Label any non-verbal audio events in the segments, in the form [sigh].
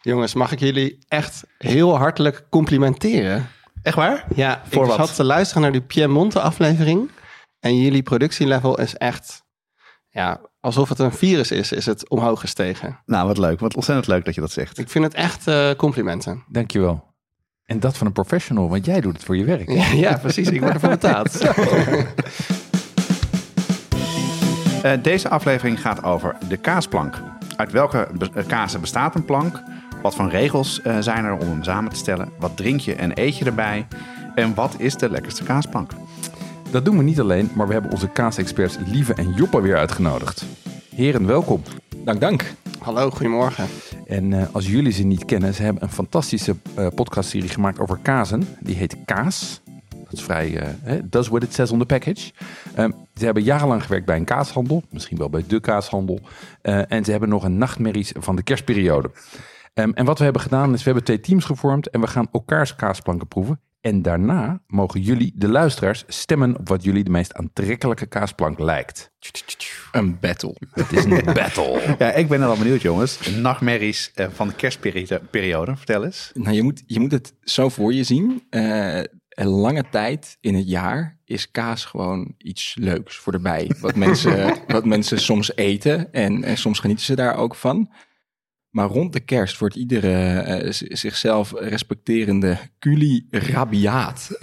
Jongens, mag ik jullie echt heel hartelijk complimenteren? Echt waar? Ja, Voor ik wat? zat te luisteren naar die Piemonte aflevering. En jullie productielevel is echt, ja, alsof het een virus is, is het omhoog gestegen. Nou, wat leuk. Wat ontzettend leuk dat je dat zegt. Ik vind het echt eh, complimenten. Dankjewel. En dat van een professional, want jij doet het voor je werk. Ja, ja, precies. Ik word ervoor betaald. [laughs] Eh, deze aflevering gaat over de kaasplank. Uit welke be- eh, kazen bestaat een plank? Wat voor regels eh, zijn er om hem samen te stellen? Wat drink je en eet je erbij? En wat is de lekkerste kaasplank? Dat doen we niet alleen, maar we hebben onze kaasexperts Lieve en Joppe weer uitgenodigd. Heren, welkom. Dank, dank. Hallo, goedemorgen. En eh, als jullie ze niet kennen, ze hebben een fantastische eh, podcastserie gemaakt over kazen. Die heet Kaas. Dat is vrij, eh, hè, does what it says on the package. Ehm, ze hebben jarenlang gewerkt bij een kaashandel, misschien wel bij de kaashandel. Eh, en ze hebben nog een nachtmerries van de kerstperiode. Ehm, en wat we hebben gedaan is, we hebben twee teams gevormd en we gaan elkaars kaasplanken proeven. En daarna mogen jullie, de luisteraars, stemmen op wat jullie de meest aantrekkelijke kaasplank lijkt. Een battle. Het is een [laughs] battle. Ja, ik ben er al benieuwd, jongens. Nachtmerries eh, van de kerstperiode. Vertel eens. Nou, je moet, je moet het zo voor je zien. Eh, een lange tijd in het jaar is kaas gewoon iets leuks voor erbij. Wat [laughs] mensen, wat mensen soms eten en, en soms genieten ze daar ook van. Maar rond de kerst wordt iedere eh, zichzelf respecterende culi rabiaat. [laughs]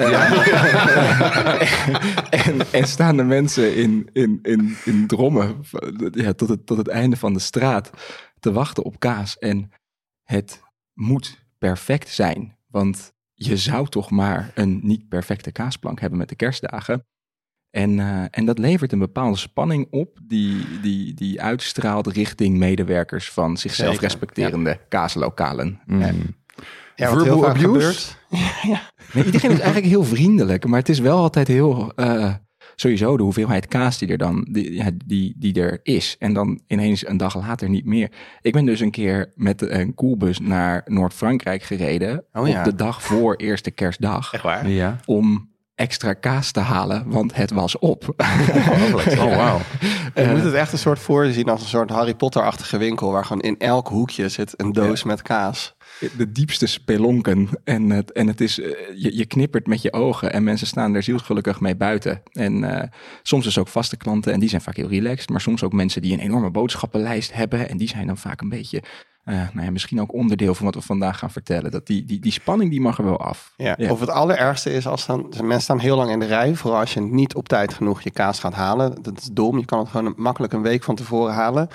en, en staan de mensen in, in, in, in drommen ja, tot, het, tot het einde van de straat te wachten op kaas. En het moet perfect zijn. Want je zou toch maar een niet perfecte kaasplank hebben met de kerstdagen. En, eh, en dat levert een bepaalde spanning op die, die, die uitstraalt richting medewerkers van zichzelf Zeker, respecterende kaaslokalen. Mm. En, Ja, wat heel Verbal vaak abuse? gebeurt. [laughs] nee, iedereen is eigenlijk heel vriendelijk, maar het is wel altijd heel... eh, sowieso de hoeveelheid kaas die er dan die, ja, die, die er is. En dan ineens een dag later niet meer. Ik ben dus een keer met een koelbus naar Noord-Frankrijk gereden. Oh ja. Op de dag voor eerste kerstdag. Echt waar? Ja. Om extra kaas te halen, want het was op. [laughs] Oh, wauw. Je moet het echt een soort voor je zien als een soort Harry Potter-achtige winkel... waar gewoon in elk hoekje zit een doos met kaas. de diepste spelonken. En het, en het is, eh, je, je knippert met je ogen en mensen staan er zielsgelukkig mee buiten. En eh, soms is ook vaste klanten en die zijn vaak heel relaxed. Maar soms ook mensen die een enorme boodschappenlijst hebben. En die zijn dan vaak een beetje, eh, nou ja, misschien ook onderdeel van wat we vandaag gaan vertellen. Dat die, die, die spanning die mag er wel af. Ja. Ja. Of het allerergste is als dan mensen staan heel lang in de rij, vooral als je niet op tijd genoeg je kaas gaat halen. Dat is dom. Je kan het gewoon makkelijk een week van tevoren halen.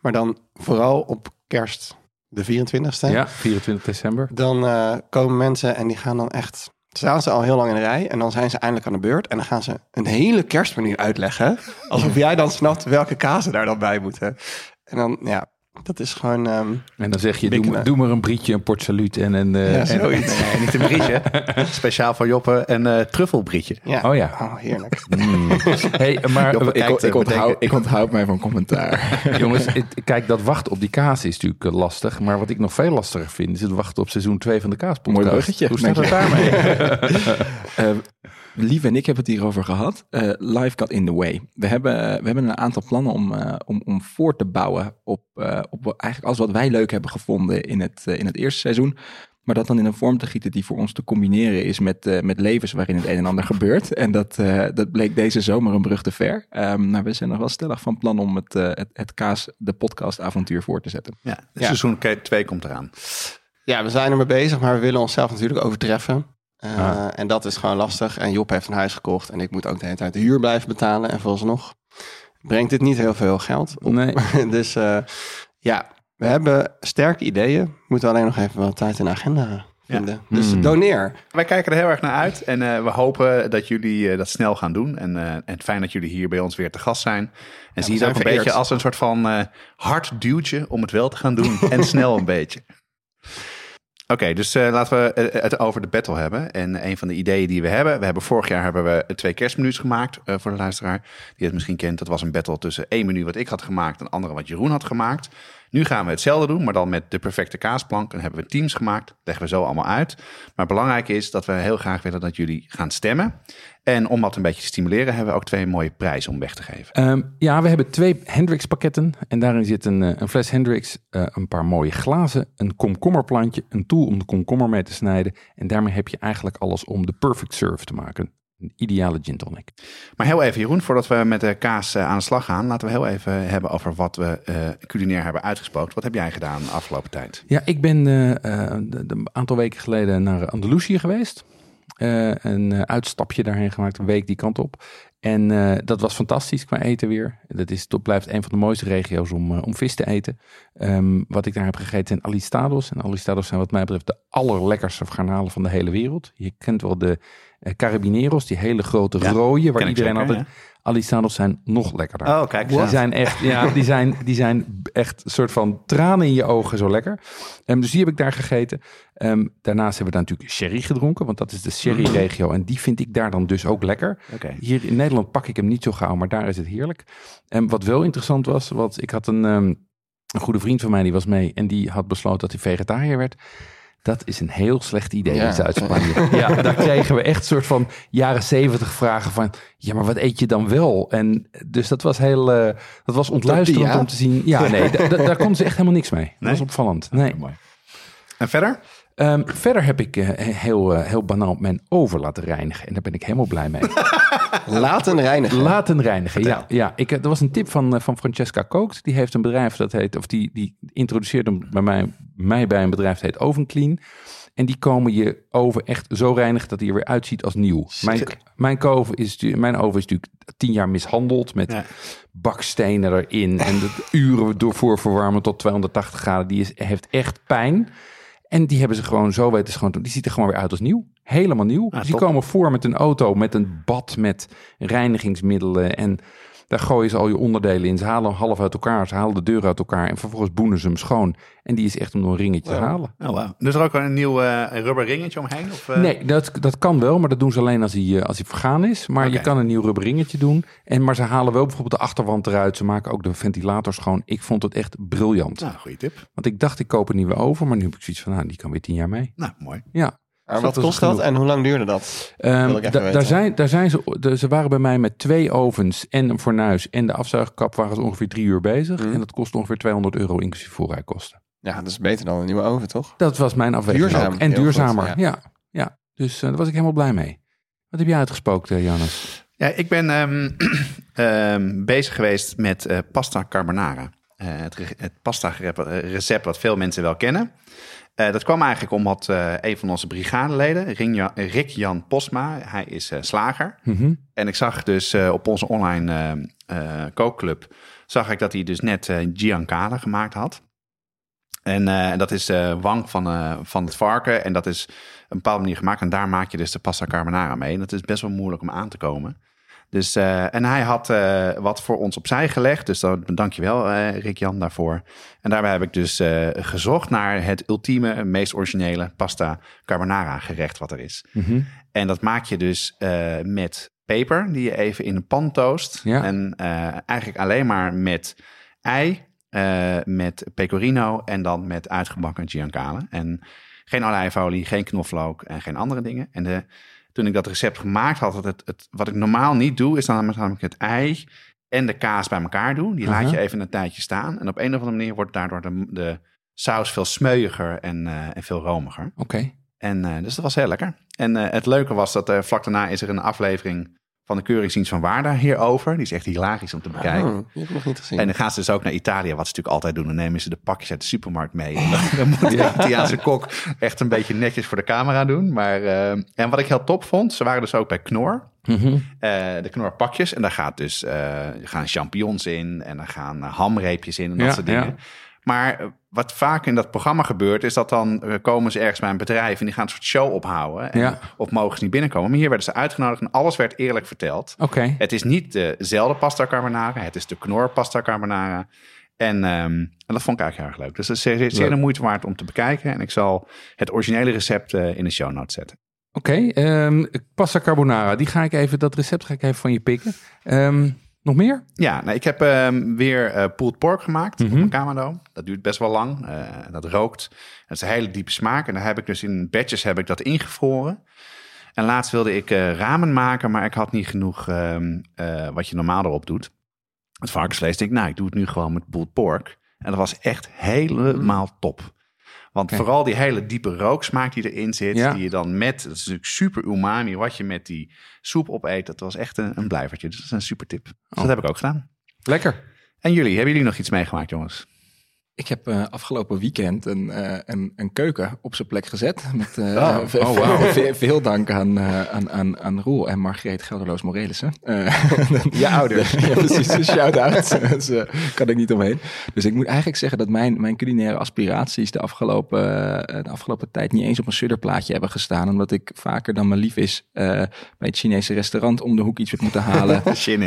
Maar dan vooral op kerst, de 24ste, Ja, 24 december. dan eh, komen mensen en die gaan dan echt. Staan ze al heel lang in de rij en dan zijn ze eindelijk aan de beurt. En dan gaan ze een hele kerstmenu uitleggen. Alsof jij dan snapt welke kazen daar dan bij moeten. En dan, ja, dat is gewoon. ehm, En dan zeg je, doe, Bikkelen. doe maar een brietje, een port salut en een... eh, Ja, en- zoiets. [laughs] Nee, niet een brietje. [laughs] Speciaal voor Joppe een eh truffelbrietje. Ja. Oh ja. Oh, heerlijk. Mm. [laughs] Hey, maar Joppe, Ik, ik, eh, onthoud, ik onthoud mij van commentaar. jongens, het- kijk, dat wachten op die kaas is natuurlijk lastig. Maar wat ik nog veel lastiger vind, is het wachten op seizoen 2 van de kaaspodcast. Mooi bruggetje. Hoe staat het daarmee? Eh, Lief en ik hebben het hierover gehad. Eh, life got in the way. We hebben, we hebben een aantal plannen om, eh, om, om voor te bouwen op, eh, op eigenlijk alles wat wij leuk hebben gevonden in het, in het eerste seizoen. Maar dat dan in een vorm te gieten die voor ons te combineren is met, eh, met levens waarin het een en ander [laughs] gebeurt. En dat, eh, dat bleek deze zomer een brug te ver. Ehm, maar we zijn nog wel stellig van plan om het, het, het Kaas, de podcavontuur voor te zetten. Ja, Ja. Seizoen 2 komt eraan. Ja, we zijn ermee bezig, maar we willen onszelf natuurlijk overtreffen. Eh, Ah. En dat is gewoon lastig. En Job heeft een huis gekocht en ik moet ook de hele tijd de huur blijven betalen. En vooralsnog brengt dit niet heel veel geld op. Nee. [laughs] dus eh, ja, we hebben sterke ideeën. We moeten alleen nog even wat tijd in de agenda vinden. Dus Hmm. doneer. Wij kijken er heel erg naar uit en eh, we hopen dat jullie dat snel gaan doen. En, eh, en fijn dat jullie hier bij ons weer te gast zijn. En zie het ook een vereerd. beetje als een soort van eh hard duwtje om het wel te gaan doen. [laughs] en snel een beetje. Oké, dus eh, laten we eh, het over de battle hebben. En een van de ideeën die we hebben. We hebben vorig jaar hebben we twee kerstmenu's gemaakt eh, voor de luisteraar. Die het misschien kent. Dat was een battle tussen één menu wat ik had gemaakt en een andere wat Jeroen had gemaakt. Nu gaan we hetzelfde doen, maar dan met de perfecte kaasplank. Dan hebben we teams gemaakt, leggen we zo allemaal uit. Maar belangrijk is dat we heel graag willen dat jullie gaan stemmen. En om dat een beetje te stimuleren, hebben we ook twee mooie prijzen om weg te geven. Ehm, ja, we hebben twee Hendrix pakketten. En daarin zit een, eh, een fles Hendrix, eh, een paar mooie glazen, een komkommerplantje, een tool om de komkommer mee te snijden. En daarmee heb je eigenlijk alles om de perfect serve te maken. Een ideale gin tonic. Maar heel even, Jeroen, voordat we met de kaas eh, aan de slag gaan, laten we heel even hebben over wat we culinair hebben uitgespookt. Wat heb jij gedaan de afgelopen tijd? Ja, ik ben een aantal weken geleden naar Andalusië geweest. Eh, een eh, uitstapje daarheen gemaakt, een week die kant op. En eh, dat was fantastisch qua eten weer. Dat, is, blijft een van de mooiste regio's om, om vis te eten. Ehm, wat ik daar heb gegeten zijn alistados. En alistados zijn wat mij betreft de allerlekkerste garnalen van de hele wereld. Je kent wel de carabineros, die hele grote Ja, rode, waar iedereen zeker, altijd... Alistados zijn nog lekkerder. Oh, kijk Die zijn echt, ja, die [laughs] zijn, die zijn echt een soort van tranen in je ogen zo lekker. Ehm, dus die heb ik daar gegeten. Ehm, daarnaast hebben we daar natuurlijk sherry gedronken, want dat is de sherry-regio. En die vind ik daar dan dus ook lekker. Oké. Hier in Nederland pak ik hem niet zo gauw, maar daar is het heerlijk. En wat wel interessant was, want ik had een, ehm, een goede vriend van mij die was mee en die had besloten dat hij vegetariër werd. Dat is een heel slecht idee Ja. in Zuid-Spanje. [laughs] ja, daar kregen we echt een soort van jaren zeventig vragen van... ja, maar wat eet je dan wel? En dus dat was heel... eh, dat was ontluisterend ja? om te zien. Ja, nee, da- [laughs] da- daar konden ze echt helemaal niks mee. Dat Nee? was opvallend. Nee. Mooi. En verder? Ehm, verder heb ik eh, heel, eh, heel banaal mijn over laten reinigen. En daar ben ik helemaal blij mee. [laughs] Laten reinigen. Laten reinigen, ja. ja ik, eh, er was een tip van, van Francesca Kookt. Die heeft een bedrijf dat heet, of die, die introduceerde hem bij mij, mij bij een bedrijf dat heet Ovenclean. En die komen je oven echt zo reinigen dat hij er weer uitziet als nieuw. Mijn, mijn, oven is, mijn oven is natuurlijk tien jaar mishandeld met Ja. bakstenen erin. En de uren door voor verwarmen tot 280 graden. Die is, heeft echt pijn. En die hebben ze gewoon zo weten te doen. Die ziet er gewoon weer uit als nieuw. Helemaal nieuw. dus die top. komen voor met een auto, met een bad, met reinigingsmiddelen. En daar gooien ze al je onderdelen in. Ze halen hem half uit elkaar. Ze halen de deur uit elkaar. En vervolgens boenen ze hem schoon. En die is echt om door een ringetje te halen. Oh, wow. Dus er ook een nieuw eh, rubber ringetje omheen? Of, eh? Nee, dat, dat kan wel, maar dat doen ze alleen als hij, eh, als hij vergaan is. Maar je kan een nieuw rubber ringetje doen. En, maar ze halen wel bijvoorbeeld de achterwand eruit. Ze maken ook de ventilator schoon. Ik vond het echt briljant. Nou, goede tip. Want ik dacht, ik koop een nieuwe oven. Maar nu heb ik zoiets van, nou, die kan weer tien jaar mee. Nou, mooi. Ja. Maar Dus wat kost dat en hoe lang duurde dat? Ehm, da- daar zijn, daar zijn ze, de- ze waren bij mij met twee ovens en een fornuis en de afzuigkap waren ze ongeveer drie uur bezig. Mhm. En dat kost ongeveer 200 euro inclusief voorrijkosten. Ja, dat is beter dan een nieuwe oven, toch? Dat was mijn afweging Duurzaam, ook. En duurzamer, goed, ja. ja. Dus eh, daar was ik helemaal blij mee. Wat heb jij uitgespookt, eh, Jannes? Ja, ik ben ehm, [clears throat] ehm, bezig geweest met eh, pasta carbonara. Eh, het, het pasta recept wat veel mensen wel kennen. Eh, dat kwam eigenlijk omdat eh, een van onze brigadeleden, Rick-Jan Posma, hij is eh, slager. Mhm. En ik zag dus op onze online kookclub, zag ik dat hij dus net Giancana gemaakt had. En dat is wang van, van het varken. En dat is op een bepaalde manier gemaakt. En daar maak je dus de pasta carbonara mee. En dat is best wel moeilijk om aan te komen. Dus, eh, en hij had eh, wat voor ons opzij gelegd. Dus dan dank je wel, eh, Rick-Jan, daarvoor. En daarbij heb ik dus gezocht naar het ultieme, meest originele pasta carbonara gerecht wat er is. Mhm. En dat maak je dus met peper, die je even in een pan toost. Ja. En eigenlijk alleen maar met ei, met pecorino en dan met uitgebakken giancane. En geen olijfolie, geen knoflook en geen andere dingen. En de, toen ik dat recept gemaakt had, had het, het, wat ik normaal niet doe, is dan namelijk het ei en de kaas bij elkaar doen. Die laat je even een tijdje staan. En op een of andere manier wordt daardoor de, de saus veel smeuiger en, eh, en veel romiger. Oké. En eh, dus dat was heel lekker. En eh, het leuke was dat vlak daarna is er een aflevering van de Keuringsdienst van Waarda hierover. Die is echt hilarisch om te bekijken. Oh, die heb ik nog niet gezien. En dan gaan ze dus ook naar Italië, wat ze natuurlijk altijd doen. Dan nemen ze de pakjes uit de supermarkt mee. En dan, dan moet de Italiaanse kok echt een beetje netjes voor de camera doen. Maar, eh, en wat ik heel top vond, ze waren dus ook bij Knor. Mhm. Eh, de knorpakjes. En daar gaat dus, eh, gaan champignons in en er gaan hamreepjes in en dat Ja, soort dingen. ja. Maar eh, wat vaak in dat programma gebeurt, is dat dan eh, komen ze ergens bij een bedrijf en die gaan een soort show ophouden. En, Ja. Of mogen ze niet binnenkomen. Maar hier werden ze uitgenodigd en alles werd eerlijk verteld. Oké. Het is niet dezelfde pasta carbonara, het is de knor pasta carbonara. En, ehm, en dat vond ik eigenlijk erg leuk. Dus dat is zeer, de moeite waard om te bekijken. En ik zal het originele recept eh, in de show notes zetten. Oké, ehm, pasta carbonara. Die ga ik even, dat recept ga ik even van je pikken. Ehm, Nog meer? Ja, nou, ik heb ehm, weer eh pulled pork gemaakt Mhm. op mijn Kamado. Dat duurt best wel lang. Eh, dat rookt. Het is een hele diepe smaak. En daar heb ik dus in batches heb ik dat ingevroren. En laatst wilde ik eh, ramen maken, maar ik had niet genoeg ehm, eh, wat je normaal erop doet. Het varkensvlees. Ik denk, nou, ik doe het nu gewoon met pulled pork. En dat was echt helemaal top. Want vooral die hele diepe rooksmaak die erin zit, Ja. die je dan met, dat is natuurlijk super umami, wat je met die soep opeet, dat was echt een, een blijvertje. Dus dat is een super tip. Dus Oh. dat heb ik ook gedaan. Lekker. En jullie, hebben jullie nog iets meegemaakt, jongens? Ik heb eh, afgelopen weekend een, eh, een, een keuken op zijn plek gezet. Met eh, [laughs] Oh, ve- oh, veel dank aan, aan, aan, aan Roel en Margreet Gelderloos Morelissen. [laughs] Je ouders. [laughs] ja, precies. Een shout-out. dus, kan ik niet omheen. Dus ik moet eigenlijk zeggen dat mijn, mijn culinaire aspiraties de afgelopen, de afgelopen tijd niet eens op een sudderplaatje hebben gestaan. Omdat ik vaker dan mijn lief is bij het Chinese restaurant om de hoek iets heb moeten halen.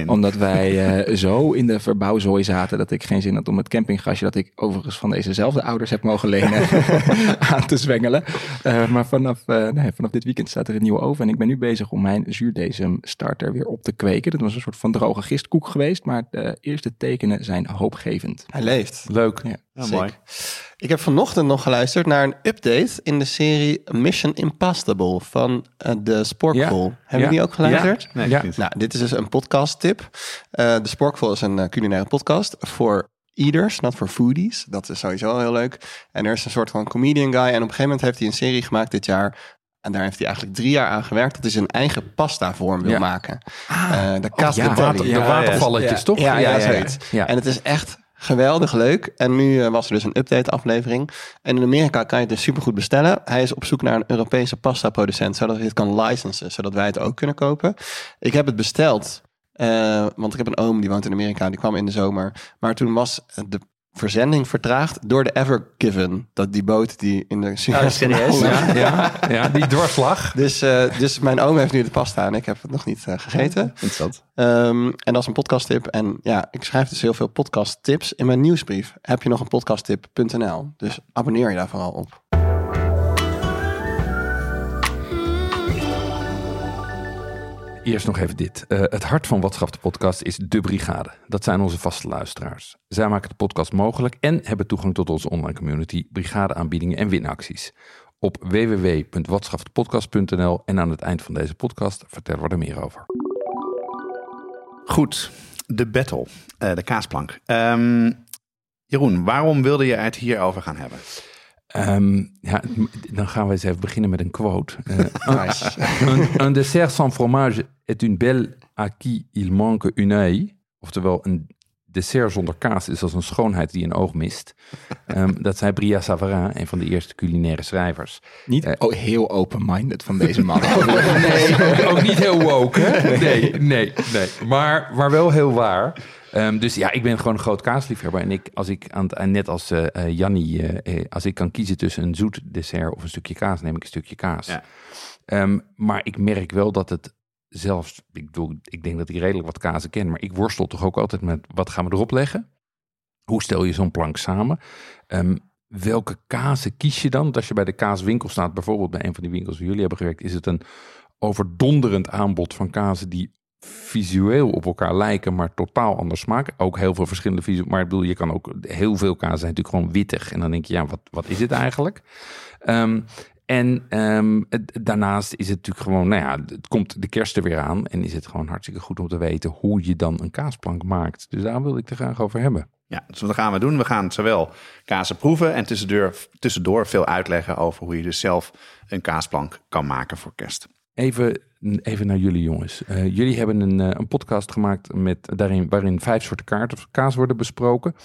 Omdat wij zo in de verbouwzooi zaten dat ik geen zin had om het campinggasje, dat ik overigens van dezezelfde ouders heb mogen lenen, [laughs] aan te zwengelen. Eh, maar vanaf, eh, nee, vanaf dit weekend staat er een nieuwe oven en ik ben nu bezig om mijn zuurdesem starter weer op te kweken. Dat was een soort van droge gistkoek geweest, maar de eerste tekenen zijn hoopgevend. Hij leeft. Leuk. Ja. Mooi. Ik heb vanochtend nog geluisterd naar een update in de serie Mission Impossible van eh, de Sporkful. Ja. Hebben Ja. jullie ook geluisterd? Nee, Ja. niet. Nou, dit is dus een podcast tip. Eh, de Sporkful is een culinaire podcast voor eaters, not voor foodies. Dat is sowieso heel leuk. En er is een soort van comedian guy. En op een gegeven moment heeft hij een serie gemaakt dit jaar. En daar heeft hij eigenlijk drie jaar aan gewerkt. Dat hij zijn eigen pasta vorm wil Ja. maken. Eh de oh, ja. cascatelli. Water, de watervalletjes, ja. toch? Ja, ja, zoiets. Ja. En het is echt geweldig leuk. En nu eh, was er dus een update aflevering. En in Amerika kan je het dus supergoed bestellen. Hij is op zoek naar een Europese pasta producent. Zodat hij het kan licensen. Zodat wij het ook kunnen kopen. Ik heb het besteld. Eh, want ik heb een oom die woont in Amerika. Die kwam in de zomer. Maar toen was de verzending vertraagd door de Ever Given. Dat die boot die in de Suez serieus? Ja, ja, ja, die dwarslag. Dus, eh, dus mijn oom heeft nu de pasta en ik heb het nog niet eh, gegeten. Interessant. Ehm, en dat is een podcasttip. En ja, ik schrijf dus heel veel podcasttips. In mijn nieuwsbrief heb je nog een podcasttip.nl. Dus abonneer je daar vooral op. Eerst nog even dit. Eh, het hart van Watschap de podcast is De Brigade. Dat zijn onze vaste luisteraars. Zij maken de podcast mogelijk en hebben toegang tot onze online community, brigadeaanbiedingen en winacties. Op www.watschapdepodcast.nl en aan het eind van deze podcast vertellen we er meer over. Goed, de battle, eh, de kaasplank. Ehm, Jeroen, waarom wilde je het hierover gaan hebben? Ehm, ja, dan gaan we eens even beginnen met een quote. Eh, [laughs] Nice. un, un dessert sans fromage est une belle à qui il manque une œil. Oftewel, een dessert zonder kaas is als een schoonheid die een oog mist. Ehm, dat zei Bria Savarin, een van de eerste culinaire schrijvers. Niet Eh. oh, heel open-minded van deze man. [laughs] Nee, ook, ook niet heel woke, hè? Nee, nee, nee. Maar, maar wel heel waar. Ehm, dus ja, ik ben gewoon een groot kaasliefhebber. En ik, als ik aan het, net als eh eh, Jannie, eh, als ik kan kiezen tussen een zoet dessert of een stukje kaas, neem ik een stukje kaas. Ja. Ehm, maar ik merk wel dat het zelfs, ik bedoel, ik denk dat ik redelijk wat kazen ken, maar ik worstel toch ook altijd met wat gaan we erop leggen? Hoe stel je zo'n plank samen? Ehm, welke kazen kies je dan? Want als je bij de kaaswinkel staat, bijvoorbeeld bij een van die winkels waar jullie hebben gewerkt, is het een overdonderend aanbod van kazen die visueel op elkaar lijken, maar totaal anders smaken. Ook heel veel verschillende visueel. Maar ik bedoel, je kan ook heel veel kazen zijn natuurlijk gewoon wittig. En dan denk je, ja, wat, wat is het eigenlijk? Ehm, en ehm, het- daarnaast is het natuurlijk gewoon, nou ja, het komt de kerst er weer aan. En is het gewoon hartstikke goed om te weten hoe je dan een kaasplank maakt. Dus daar wil ik het graag over hebben. Ja, dus wat gaan we doen? We gaan zowel kazen proeven en tussendoor, tussendoor veel uitleggen over hoe je dus zelf een kaasplank kan maken voor kerst. Even, even naar jullie jongens. Eh, jullie hebben een, eh, een podcast gemaakt met, daarin, waarin vijf soorten kaarten of kaas worden besproken.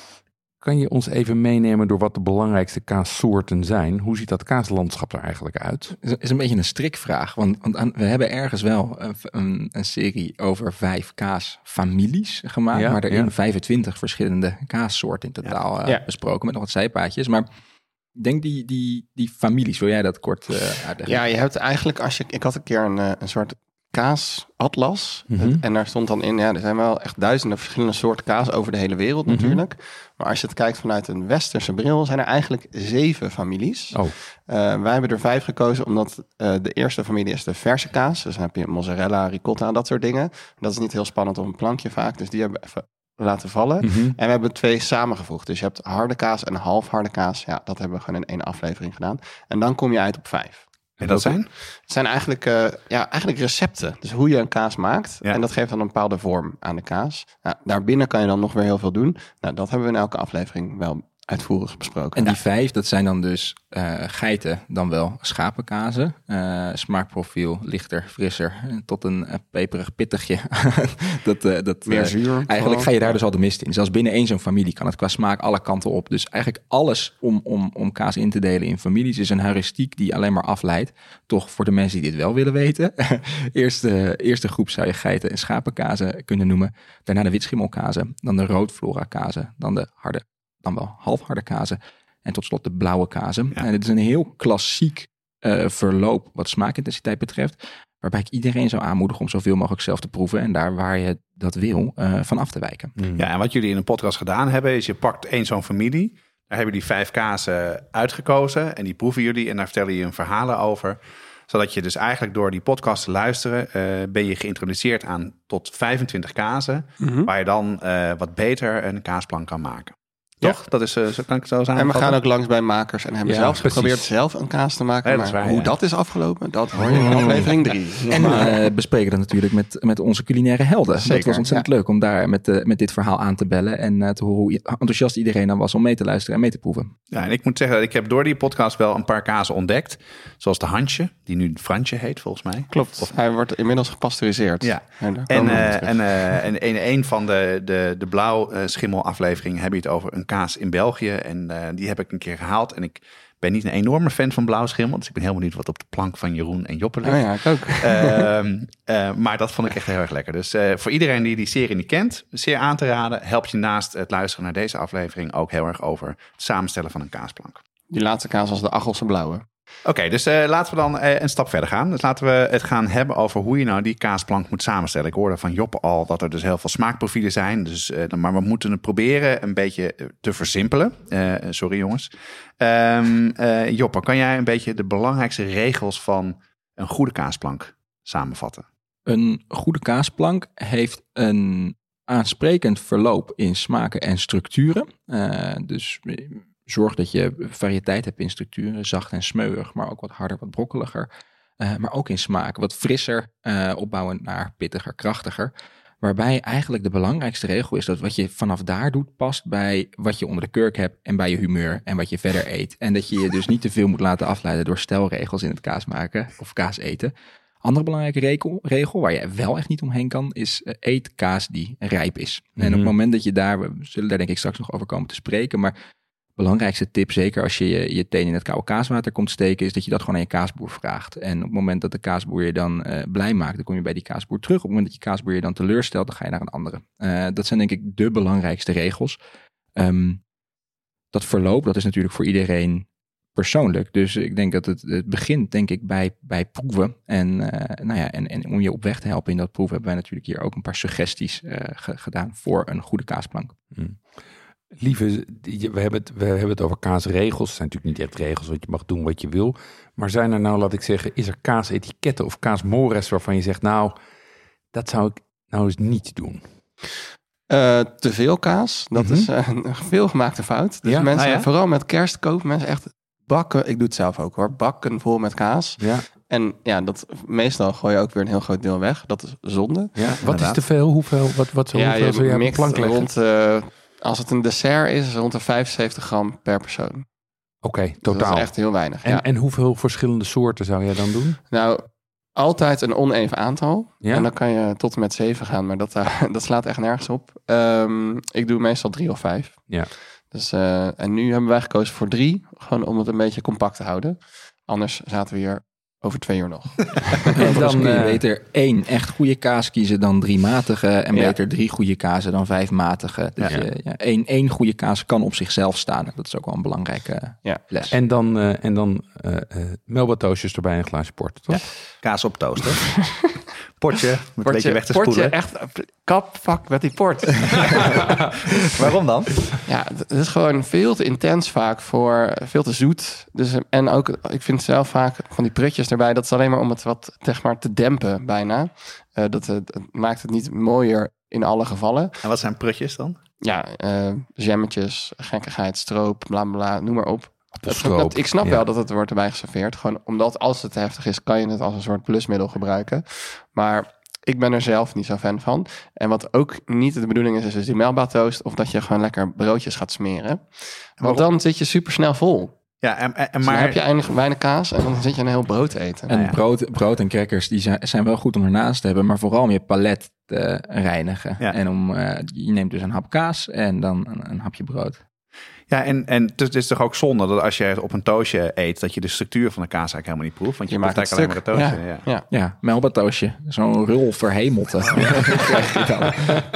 Kan je ons even meenemen door wat de belangrijkste kaassoorten zijn? Hoe ziet dat kaaslandschap er eigenlijk uit? is, is een beetje een strikvraag. Want, want aan- we hebben ergens wel een, een, een serie over vijf kaasfamilies gemaakt. Ja, maar erin ja. 25 verschillende kaassoorten in totaal eh, Ja. besproken. Met nog wat zijpaadjes. Maar denk die, die, die families, wil jij dat kort eh, uitleggen? Ja, je hebt eigenlijk als je... Ik had een keer een, eh, een soort kaasatlas. Mhm. En daar stond dan in, ja, er zijn wel echt duizenden verschillende soorten kaas over de hele wereld Mhm. natuurlijk. Maar als je het kijkt vanuit een westerse bril, zijn er eigenlijk zeven families. Oh, Eh, wij hebben er vijf gekozen, omdat de eerste familie is de verse kaas. Dus dan heb je mozzarella, ricotta, dat soort dingen. Dat is niet heel spannend op een plankje vaak, dus die hebben we even laten vallen. Mhm. En we hebben twee samengevoegd. Dus je hebt harde kaas en half harde kaas. Ja, dat hebben we gewoon in één aflevering gedaan. En dan kom je uit op vijf. En dat zijn? Het zijn eigenlijk, eh, ja, eigenlijk recepten. Dus hoe je een kaas maakt. Ja. En dat geeft dan een bepaalde vorm aan de kaas. Nou, daarbinnen kan je dan nog weer heel veel doen. Nou, dat hebben we in elke aflevering wel uitvoerig besproken. En die vijf, dat zijn dan dus eh, geiten, dan wel schapenkazen. Eh, smaakprofiel lichter, frisser, tot een eh, peperig pittigje. [laughs] dat, dat, Meer zuur. Eigenlijk vooral. ga je daar dus al de mist in. Zelfs binnen één zo'n familie kan het qua smaak alle kanten op. Dus eigenlijk alles om, om, om kaas in te delen in families is een heuristiek die alleen maar afleidt. Toch voor de mensen die dit wel willen weten. [laughs] eerste, eerste groep zou je geiten en schapenkazen kunnen noemen. Daarna de witschimmelkazen, dan de roodflora kazen, dan de harde, dan wel halfharde kazen. En tot slot de blauwe kazen. Ja. En dit is een heel klassiek eh, verloop wat smaakintensiteit betreft. Waarbij ik iedereen zou aanmoedigen om zoveel mogelijk zelf te proeven. En daar waar je dat wil, eh, van af te wijken. Mhm. Ja, en wat jullie in een podcast gedaan hebben, is je pakt één zo'n familie. Daar hebben die vijf kazen uitgekozen. En die proeven jullie en daar vertellen je een verhalen over. Zodat je dus eigenlijk door die podcast te luisteren, eh, ben je geïntroduceerd aan tot 25 kazen. Mhm. Waar je dan eh, wat beter een kaasplank kan maken. Ja. Toch? Dat is, eh, zo kan ik het zo En we gaan ook langs bij makers en hebben Ja, zelfs precies. geprobeerd zelf een kaas te maken. Ja, dat maar waar, hoe ja. dat is afgelopen, dat hoor je in aflevering drie. En we bespreken dat natuurlijk met, met onze culinaire helden. dat Zeker, was ontzettend leuk om daar met, eh, met dit verhaal aan te bellen. En eh, te horen hoe enthousiast iedereen dan was om mee te luisteren en mee te proeven. Ja, en ik moet zeggen, ik heb door die podcast wel een paar kazen ontdekt. Zoals de Hansje, die nu Fransje heet volgens mij. Klopt, hij wordt inmiddels gepasteuriseerd. Ja. En, En, we eh, terug. en, eh, en in een van de, de, de blauw eh, schimmel afleveringen heb je het over een kaas in België. En eh, die heb ik een keer gehaald. En ik ben niet een enorme fan van blauw schimmel. Dus ik ben heel benieuwd wat op de plank van Jeroen en Joppe ligt. Oh ja, ik ook. Ehm, eh, maar dat vond ik echt heel erg lekker. Dus eh, voor iedereen die die serie niet kent, zeer aan te raden. Helpt je naast het luisteren naar deze aflevering ook heel erg over het samenstellen van een kaasplank. Die laatste kaas was de Achelse Blauwe. Oké, dus eh, laten we dan eh, een stap verder gaan. Dus laten we het gaan hebben over hoe je nou die kaasplank moet samenstellen. Ik hoorde van Joppe al dat er dus heel veel smaakprofielen zijn. Dus, eh, maar we moeten het proberen een beetje te versimpelen. Sorry jongens. Joppe, kan jij een beetje de belangrijkste regels van een goede kaasplank samenvatten? Een goede kaasplank heeft een aansprekend verloop in smaken en structuren. Dus zorg dat je variëteit hebt in structuren, zacht en smeuig, maar ook wat harder, wat brokkeliger. Eh, maar ook in smaak, wat frisser, eh, opbouwend naar pittiger, krachtiger. Waarbij eigenlijk de belangrijkste regel is dat wat je vanaf daar doet past bij wat je onder de kurk hebt en bij je humeur en wat je verder eet. En dat je je dus niet te veel moet laten afleiden door stelregels in het kaas maken of kaas eten. Andere belangrijke regel, regel waar je wel echt niet omheen kan, is eh, eet kaas die rijp is. En op Mhm. het moment dat je daar, we zullen daar denk ik straks nog over komen te spreken, maar belangrijkste tip, zeker als je je, je teen in het koude kaaswater komt steken, is dat je dat gewoon aan je kaasboer vraagt. En op het moment dat de kaasboer je dan eh, blij maakt, dan kom je bij die kaasboer terug. Op het moment dat je kaasboer je dan teleurstelt, dan ga je naar een andere. Eh, dat zijn denk ik de belangrijkste regels. Ehm, dat verloop, dat is natuurlijk voor iedereen persoonlijk. Dus ik denk dat het, het begint, denk ik, bij, bij proeven. En, eh, nou ja, en, en om je op weg te helpen in dat proeven, hebben wij natuurlijk hier ook een paar suggesties ge- gedaan voor een goede kaasplank. Lieve, we hebben, het, we hebben het over kaasregels. Het zijn natuurlijk niet echt regels, want je mag doen wat je wil. Maar zijn er nou, laat ik zeggen, is er kaasetiketten of kaasmores waarvan je zegt, nou, dat zou ik nou eens niet doen? Eh, te veel kaas, dat Mhm. is eh, een veelgemaakte fout. Dus Ja? mensen, Ah, ja? vooral met kerst kopen mensen echt bakken, ik doe het zelf ook hoor, bakken vol met kaas. Ja, En ja, dat, meestal gooi je ook weer een heel groot deel weg. Dat is zonde. ja. Wat is te veel? Hoeveel? Wat, wat zo, ja, hoeveel je mikt plank rond, eh, als het een dessert is, is rond de 75 gram per persoon. Oké, Dus totaal. dat is echt heel weinig. en, ja. en hoeveel verschillende soorten zou jij dan doen? Nou, altijd een oneven aantal. Ja? En dan kan je tot en met 7 gaan, maar dat, eh, [laughs] dat slaat echt nergens op. Ehm, ik doe meestal drie of vijf. Ja. Dus, eh, en nu hebben wij gekozen voor drie, gewoon om het een beetje compact te houden. Anders zaten we hier over twee uur nog. [laughs] En dan kun je eh, beter één echt goede kaas kiezen dan drie matige. En Ja. beter drie goede kazen dan vijf matige. Dus Ja. je- ja, één, één goede kaas kan op zichzelf staan. Dat is ook wel een belangrijke Ja. les. En dan, eh, en dan eh, eh, Melba-toastjes erbij en een glaasje port, toch? Kaas op toast, hè? [laughs] Potje, met een beetje weg te portje, spoelen. echt kap, fuck met die port. [laughs] Waarom dan? ja, het is gewoon veel te intens vaak voor veel te zoet. Dus, en ook, ik vind zelf vaak van die prutjes erbij, dat is alleen maar om het wat zeg maar, te dempen bijna. Eh, dat het, maakt het niet mooier in alle gevallen. En wat zijn prutjes dan? Ja, eh jammetjes, gekkigheid, stroop, bla, bla, noem maar op. Dat- ik snap ja. wel dat het wordt erbij geserveerd. Gewoon omdat als het te heftig is, kan je het als een soort plusmiddel gebruiken. Maar ik ben er zelf niet zo fan van. En wat ook niet de bedoeling is, is dus die melba toast. Of dat je gewoon lekker broodjes gaat smeren. Want dan zit je super snel vol. Ja, en, en, en Dus maar... dan heb je eindig weinig kaas en dan zit je een heel brood te eten. En ja. brood, brood en crackers die zijn, zijn wel goed om ernaast te hebben, maar vooral om je palet te reinigen. Ja. En om, eh, je neemt dus een hap kaas en dan een, een hapje brood. Ja, en, en het is toch ook zonde dat als je het op een toastje eet, dat je de structuur van de kaas eigenlijk helemaal niet proeft. Want je, maakt het eigenlijk alleen maar het toastje. Ja. Ja. Ja, melba toastje. Zo'n rul verhemelte. [laughs]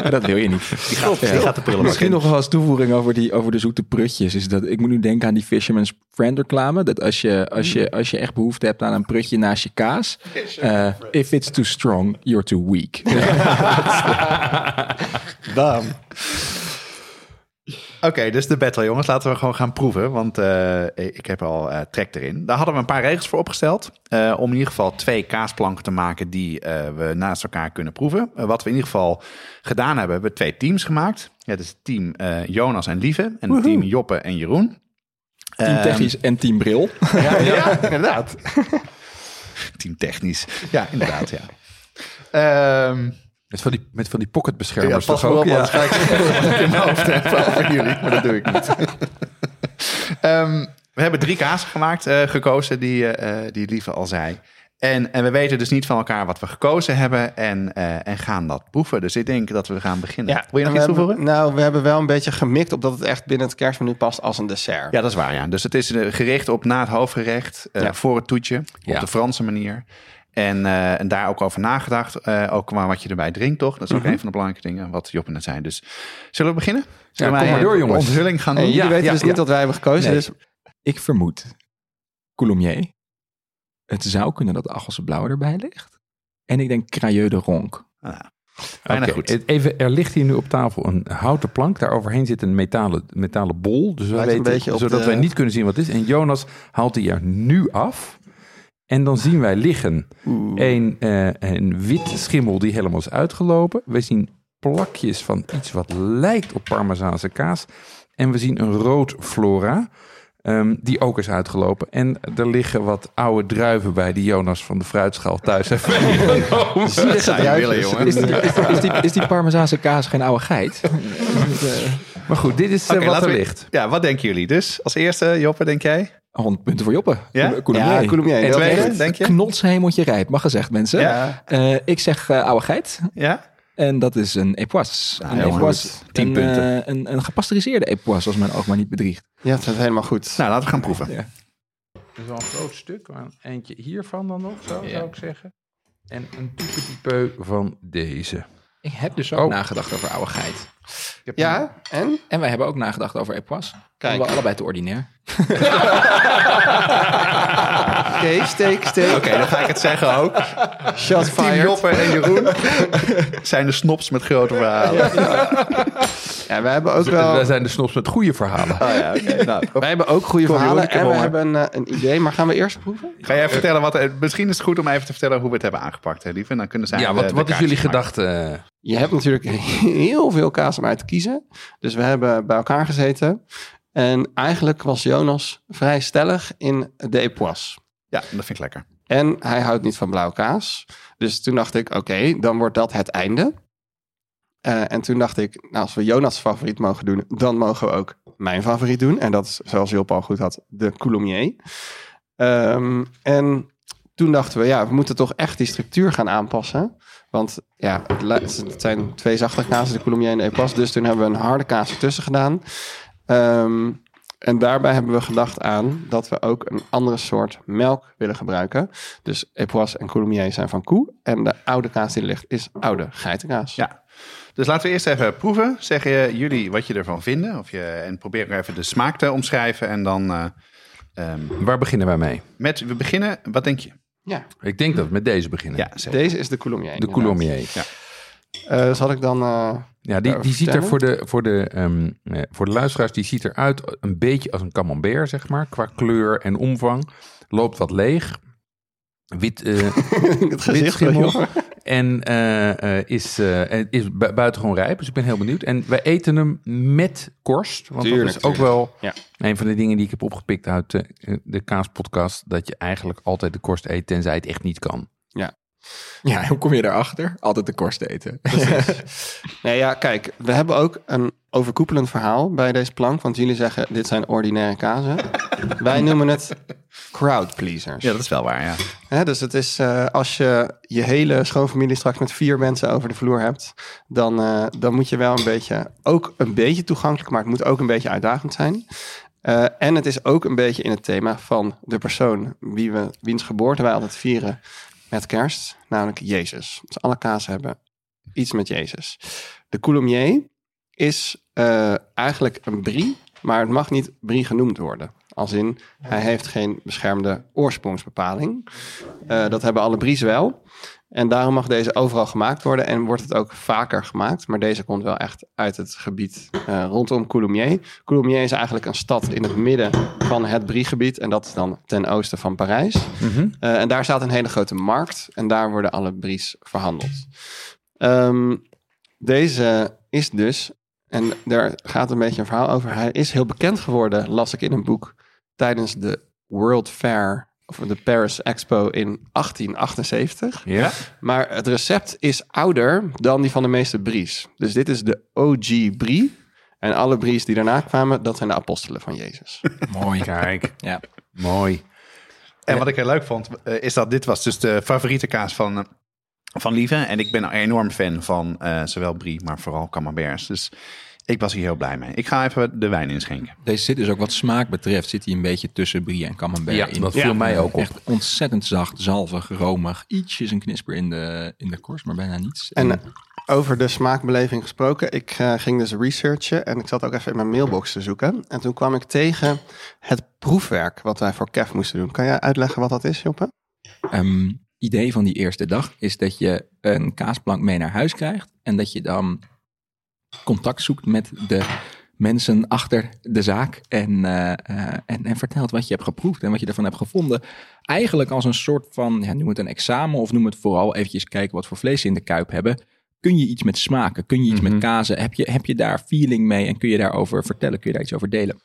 [laughs] Dat wil je niet. Die gaat, die gaat de prullenbak Misschien nog wel als toevoeging over, die, over de zoete prutjes. Is dat, ik moet nu denken aan die Fisherman's Friend reclame. Dat als je, als je, als je echt behoefte hebt aan een prutje naast je kaas. eh, if it's too strong, you're too weak. [laughs] Bam. Oké, dus de battle jongens. Laten we gewoon gaan proeven, want eh, ik heb al eh, trek erin. Daar hadden we een paar regels voor opgesteld. eh, om in ieder geval twee kaasplanken te maken die eh, we naast elkaar kunnen proeven. Wat we in ieder geval gedaan hebben, hebben we twee teams gemaakt. Ja, dat is het team eh, Jonas en Lieve en het team Joppe en Jeroen. Team Ehm, Technisch en Team Bril. Ja, [laughs] ja, inderdaad. [laughs] Team technisch. Ja, inderdaad, ja. Ehm Met van die, met van die ja, pocketbeschermers pas toch ook? op, Ja. ga ik [laughs] in mijn hoofd heb over jullie. Maar dat doe ik niet. [laughs] Ehm, we hebben drie kazen gemaakt, eh, gekozen, die, eh, eh, die Lieve al zei. En, en we weten dus niet van elkaar wat we gekozen hebben en, eh, en gaan dat proeven. Dus ik denk dat we gaan beginnen. Wil je nog iets toevoegen? hebben- Nou, we hebben wel een beetje gemikt op dat het echt binnen het kerstmenu past als een dessert. Ja, dat is waar, ja. Dus het is gericht op na het hoofdgerecht, eh, Ja. voor het toetje, op Ja. de Franse manier. En, eh, en daar ook over nagedacht, eh, ook qua wat je erbij drinkt, toch? Dat is ook een van de belangrijke dingen, wat Joppe net zei. Dus zullen we beginnen? Zullen kom wij, maar eh, door, jongens. onthulling gaan doen? En jullie weten ja, dus ja. niet wat wij hebben gekozen. Nee. Dus Ik vermoed Coulommiers. Het zou kunnen dat Achelse Blauw erbij ligt. En ik denk Crayeux de Ronk. Ah, bijna goed. het- Even, er ligt hier nu op tafel een houten plank. Daar overheen zit een metalen, metalen bol. Dus we weten, zodat de- wij niet kunnen zien wat het is. En Jonas haalt die er nu af. En dan zien wij liggen een, eh, een wit schimmel die helemaal is uitgelopen. We zien plakjes van iets wat lijkt op Parmezaanse kaas. En we zien een rood flora. ehm, die ook is uitgelopen. En er liggen wat oude druiven bij die Jonas van de fruitschaal thuis heeft [laughs] meegenomen. willen, jongen. Is die, is, is die, is die Parmezaanse kaas geen oude geit? [laughs] Maar goed, dit is eh, Oké, wat er we- ligt. Ja, wat denken jullie? Dus als eerste, Joppe, denk jij? 100 punten voor Joppe. Ja? Coulommiers. Ja. En Dat tweede, denk je? Knotshemeltje rijp, mag gezegd mensen. Ja. Eh, ik zeg eh, oude geit. Ja? En dat is een époisse. Ah, een goed. Tien een, punten. eh, een, een gepasteuriseerde als mijn oog maar niet bedriegt. ja, het is helemaal goed. Nou, laten we gaan proeven. Ja. Dat is wel een groot stuk. maar Eentje hiervan dan nog, zo zou ik zeggen. En een toepetypeu van deze. Ik heb dus ook Oh. nagedacht over oude geit. Ik heb Ja, en? En wij hebben ook nagedacht over époisse. Kijk. We allebei te ordinair. Oké, steek, steek. Oké, dan ga ik het zeggen ook. Shot Team en Jeroen zijn de snops met grote verhalen. Ja, we hebben ook Wij wel... zijn de snops met goede verhalen. Oh ja, oké. Nou, Wij hebben ook goede Kom, verhalen en we hebben een, eh, een idee. Maar gaan we eerst proeven? ga jij vertellen wat... er- Misschien is het goed om even te vertellen hoe we het hebben aangepakt, hè, lieve. Dan kunnen zij Ja, de- wat, de wat is jullie maken. gedachte? Je hebt natuurlijk heel veel kaas om uit te kiezen. Dus we hebben bij elkaar gezeten. En eigenlijk was Jonas vrij stellig in de époisse. Ja, dat vind ik lekker. En hij houdt niet van blauwe kaas. Dus toen dacht ik, oké, dan wordt dat het einde. Eh, en toen dacht ik, nou, als we Jonas' favoriet mogen doen, dan mogen we ook mijn favoriet doen. En dat is, zoals Job al goed had, de Coulommiers. Ehm, en toen dachten we, ja, we moeten toch echt die structuur gaan aanpassen. Want ja, het, zijn twee zachte kazen, de Coulommiers en de Epoisse. Dus toen hebben we een harde kaas ertussen gedaan. Ehm, en daarbij hebben we gedacht aan dat we ook een andere soort melk willen gebruiken. Dus Epoisse en Coulommiers zijn van koe. En de oude kaas die er ligt is oude geitenkaas. Ja. Dus laten we eerst even proeven. Zeggen jullie wat je ervan vinden. Of je, en probeer ook even de smaak te omschrijven. En dan eh, Ehm, Waar beginnen wij mee? met, we beginnen, wat denk je? Ja, Ik denk dat we met deze beginnen. Ja, zeker. deze is de Coulommiers. De. Coulommiers. Eh, zal ik dan... eh, Ja, die, die ziet er voor de, voor, de, ehm, eh, voor de luisteraars, die ziet eruit een beetje als een camembert, zeg maar, qua kleur en omvang. Loopt wat leeg. Wit, eh, [laughs] het gezicht schimmel. en eh, eh, is, eh, en is bu- buitengewoon rijp. Dus ik ben heel benieuwd. En wij eten hem met korst. Want Tuurlijk, dat is ook tuurlijk. wel Ja. een van de dingen die ik heb opgepikt uit de, de kaaspodcast. Dat je eigenlijk altijd de korst eet, tenzij het echt niet kan. Ja, hoe kom je daarachter? Altijd de korst eten. [laughs] Nee, ja, kijk, we hebben ook een overkoepelend verhaal bij deze plank. Want jullie zeggen, dit zijn ordinaire kazen. [laughs] Wij noemen het crowd pleasers. Ja, dat is wel waar, ja. Hè, dus het is eh, als je je hele schoonfamilie straks met vier mensen over de vloer hebt, dan, eh, dan moet je wel een beetje, ook een beetje toegankelijk, maar het moet ook een beetje uitdagend zijn. Eh, en het is ook een beetje in het thema van de persoon wie we, wiens geboorte wij altijd vieren met kerst, namelijk Jezus. Dus alle kazen hebben iets met Jezus. De Coulommiers is eh, eigenlijk een brie, maar het mag niet brie genoemd worden. Als in, hij heeft geen beschermde oorsprongsbepaling. Eh, dat hebben alle bries wel. En daarom mag deze overal gemaakt worden en wordt het ook vaker gemaakt. Maar deze komt wel echt uit het gebied eh, rondom Coulommiers. Coulommiers is eigenlijk een stad in het midden van het Brie-gebied. En dat is dan ten oosten van Parijs. Eh, en daar staat een hele grote markt. En daar worden alle bries verhandeld. Ehm, deze is dus, en daar gaat een beetje een verhaal over. Hij is heel bekend geworden, las ik in een boek, tijdens de World Fair, of de Paris Expo in 1878. Ja? Maar het recept is ouder dan die van de meeste bries. Dus dit is de OG brie. En alle bries die daarna kwamen, dat zijn de apostelen van Jezus. [laughs] Mooi. Kijk, Ja. mooi. En wat ik heel leuk vond, eh, is dat dit was dus de favoriete kaas van, eh, van Lieve. En ik ben een enorm fan van eh, zowel brie, maar vooral camemberts. Dus ik was hier heel blij mee. Ik ga even de wijn inschenken. Deze zit dus ook wat smaak betreft, zit hij een beetje tussen brie en camembert Ja, in. dat viel mij ook op. Echt ontzettend zacht, zalvig, romig. Ietsjes een knisper in de, in de korst, maar bijna niets. En eh, over de smaakbeleving gesproken, ik eh, ging dus researchen en ik zat ook even in mijn mailbox te zoeken. En toen kwam ik tegen het proefwerk wat wij voor Kev moesten doen. Kan jij uitleggen wat dat is, Joppe? Ehm, idee van die eerste dag is dat je een kaasplank mee naar huis krijgt. En dat je dan contact zoekt met de mensen achter de zaak. En, eh, eh, en, en vertelt wat je hebt geproefd en wat je ervan hebt gevonden. Eigenlijk als een soort van, ja, noem het een examen of noem het vooral eventjes kijken wat voor vlees ze in de kuip hebben. Kun je iets met smaken? Kun je iets Mhm. met kazen? Heb je, heb je daar feeling mee en kun je daarover vertellen? Kun je daar iets over delen?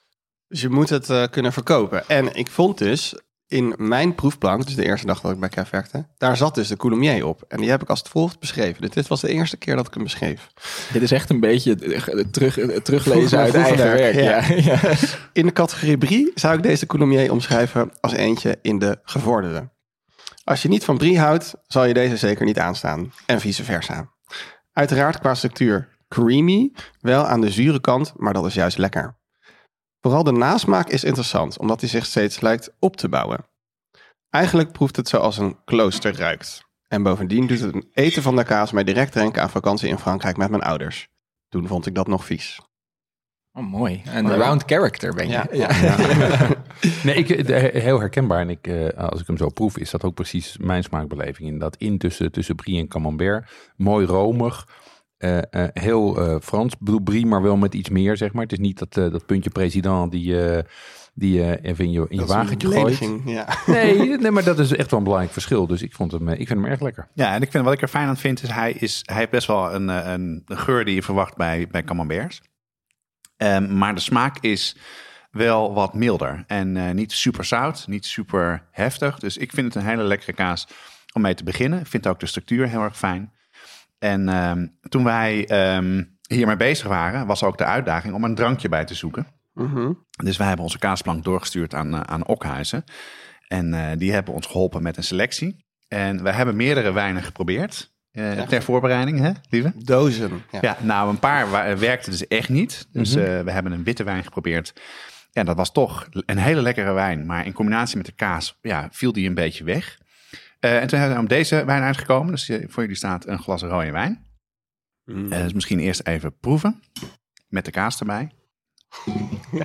Dus je moet het eh, kunnen verkopen. En ik vond dus in mijn proefplank, dus de eerste dag dat ik bij Kev werkte, daar zat dus de Coulommiers op. En die heb ik als volgt beschreven. Dus dit was de eerste keer dat ik hem beschreef. Dit is echt een beetje het, het terug, het teruglezen uit eigen werk. werk, Ja. Ja. [laughs] In de categorie brie zou ik deze Coulommiers omschrijven als eentje in de gevorderde. Als je niet van brie houdt, zal je deze zeker niet aanstaan. En vice versa. Uiteraard qua structuur creamy, wel aan de zure kant, maar dat is juist lekker. Vooral de nasmaak is interessant, omdat hij zich steeds lijkt op te bouwen. Eigenlijk proeft het zoals een klooster ruikt. En bovendien doet het eten van de kaas mij direct denken aan vakantie in Frankrijk met mijn ouders. Toen vond ik dat nog vies. Oh, mooi. Een Ja. round character ben je. Ja. Ja. [laughs] Nee, ik, de- heel herkenbaar. En ik, eh, als ik hem zo proef, is dat ook precies mijn smaakbeleving. In dat in tussen, tussen brie en camembert. Mooi romig. Eh, eh, heel eh, Frans. Brie, maar wel met iets meer, zeg maar. Het is niet dat, eh, dat puntje president die, eh, die je even in je, in je wagentje gooit. Ja. Nee, [laughs] nee, maar dat is echt wel een belangrijk verschil. Dus ik, vond hem, ik vind hem erg lekker. Ja, en ik vind, wat ik er fijn aan vind, is hij, is, hij heeft best wel een, een, een geur die je verwacht bij, bij camemberts. Ehm, maar de smaak is wel wat milder. En eh, niet super zout, niet super heftig. Dus ik vind het een hele lekkere kaas om mee te beginnen. Ik vind ook de structuur heel erg fijn. En ehm, toen wij ehm, hiermee bezig waren, was ook de uitdaging om een drankje bij te zoeken. Mhm. Dus wij hebben onze kaasplank doorgestuurd aan, eh, aan Okhuizen. En eh, die hebben ons geholpen met een selectie. En we hebben meerdere wijnen geprobeerd. eh, ter voorbereiding, hè, lieve? Dozen. Ja. Ja, nou, een paar werkten dus echt niet. Dus Mhm. we hebben een witte wijn geprobeerd. Ja, dat was toch een hele lekkere wijn. Maar in combinatie met de kaas ja, viel die een beetje weg. Eh, en toen hebben we om deze wijn uitgekomen. Dus eh, voor jullie staat een glas rode wijn. Mm. Eh, dus misschien eerst even proeven. Met de kaas erbij.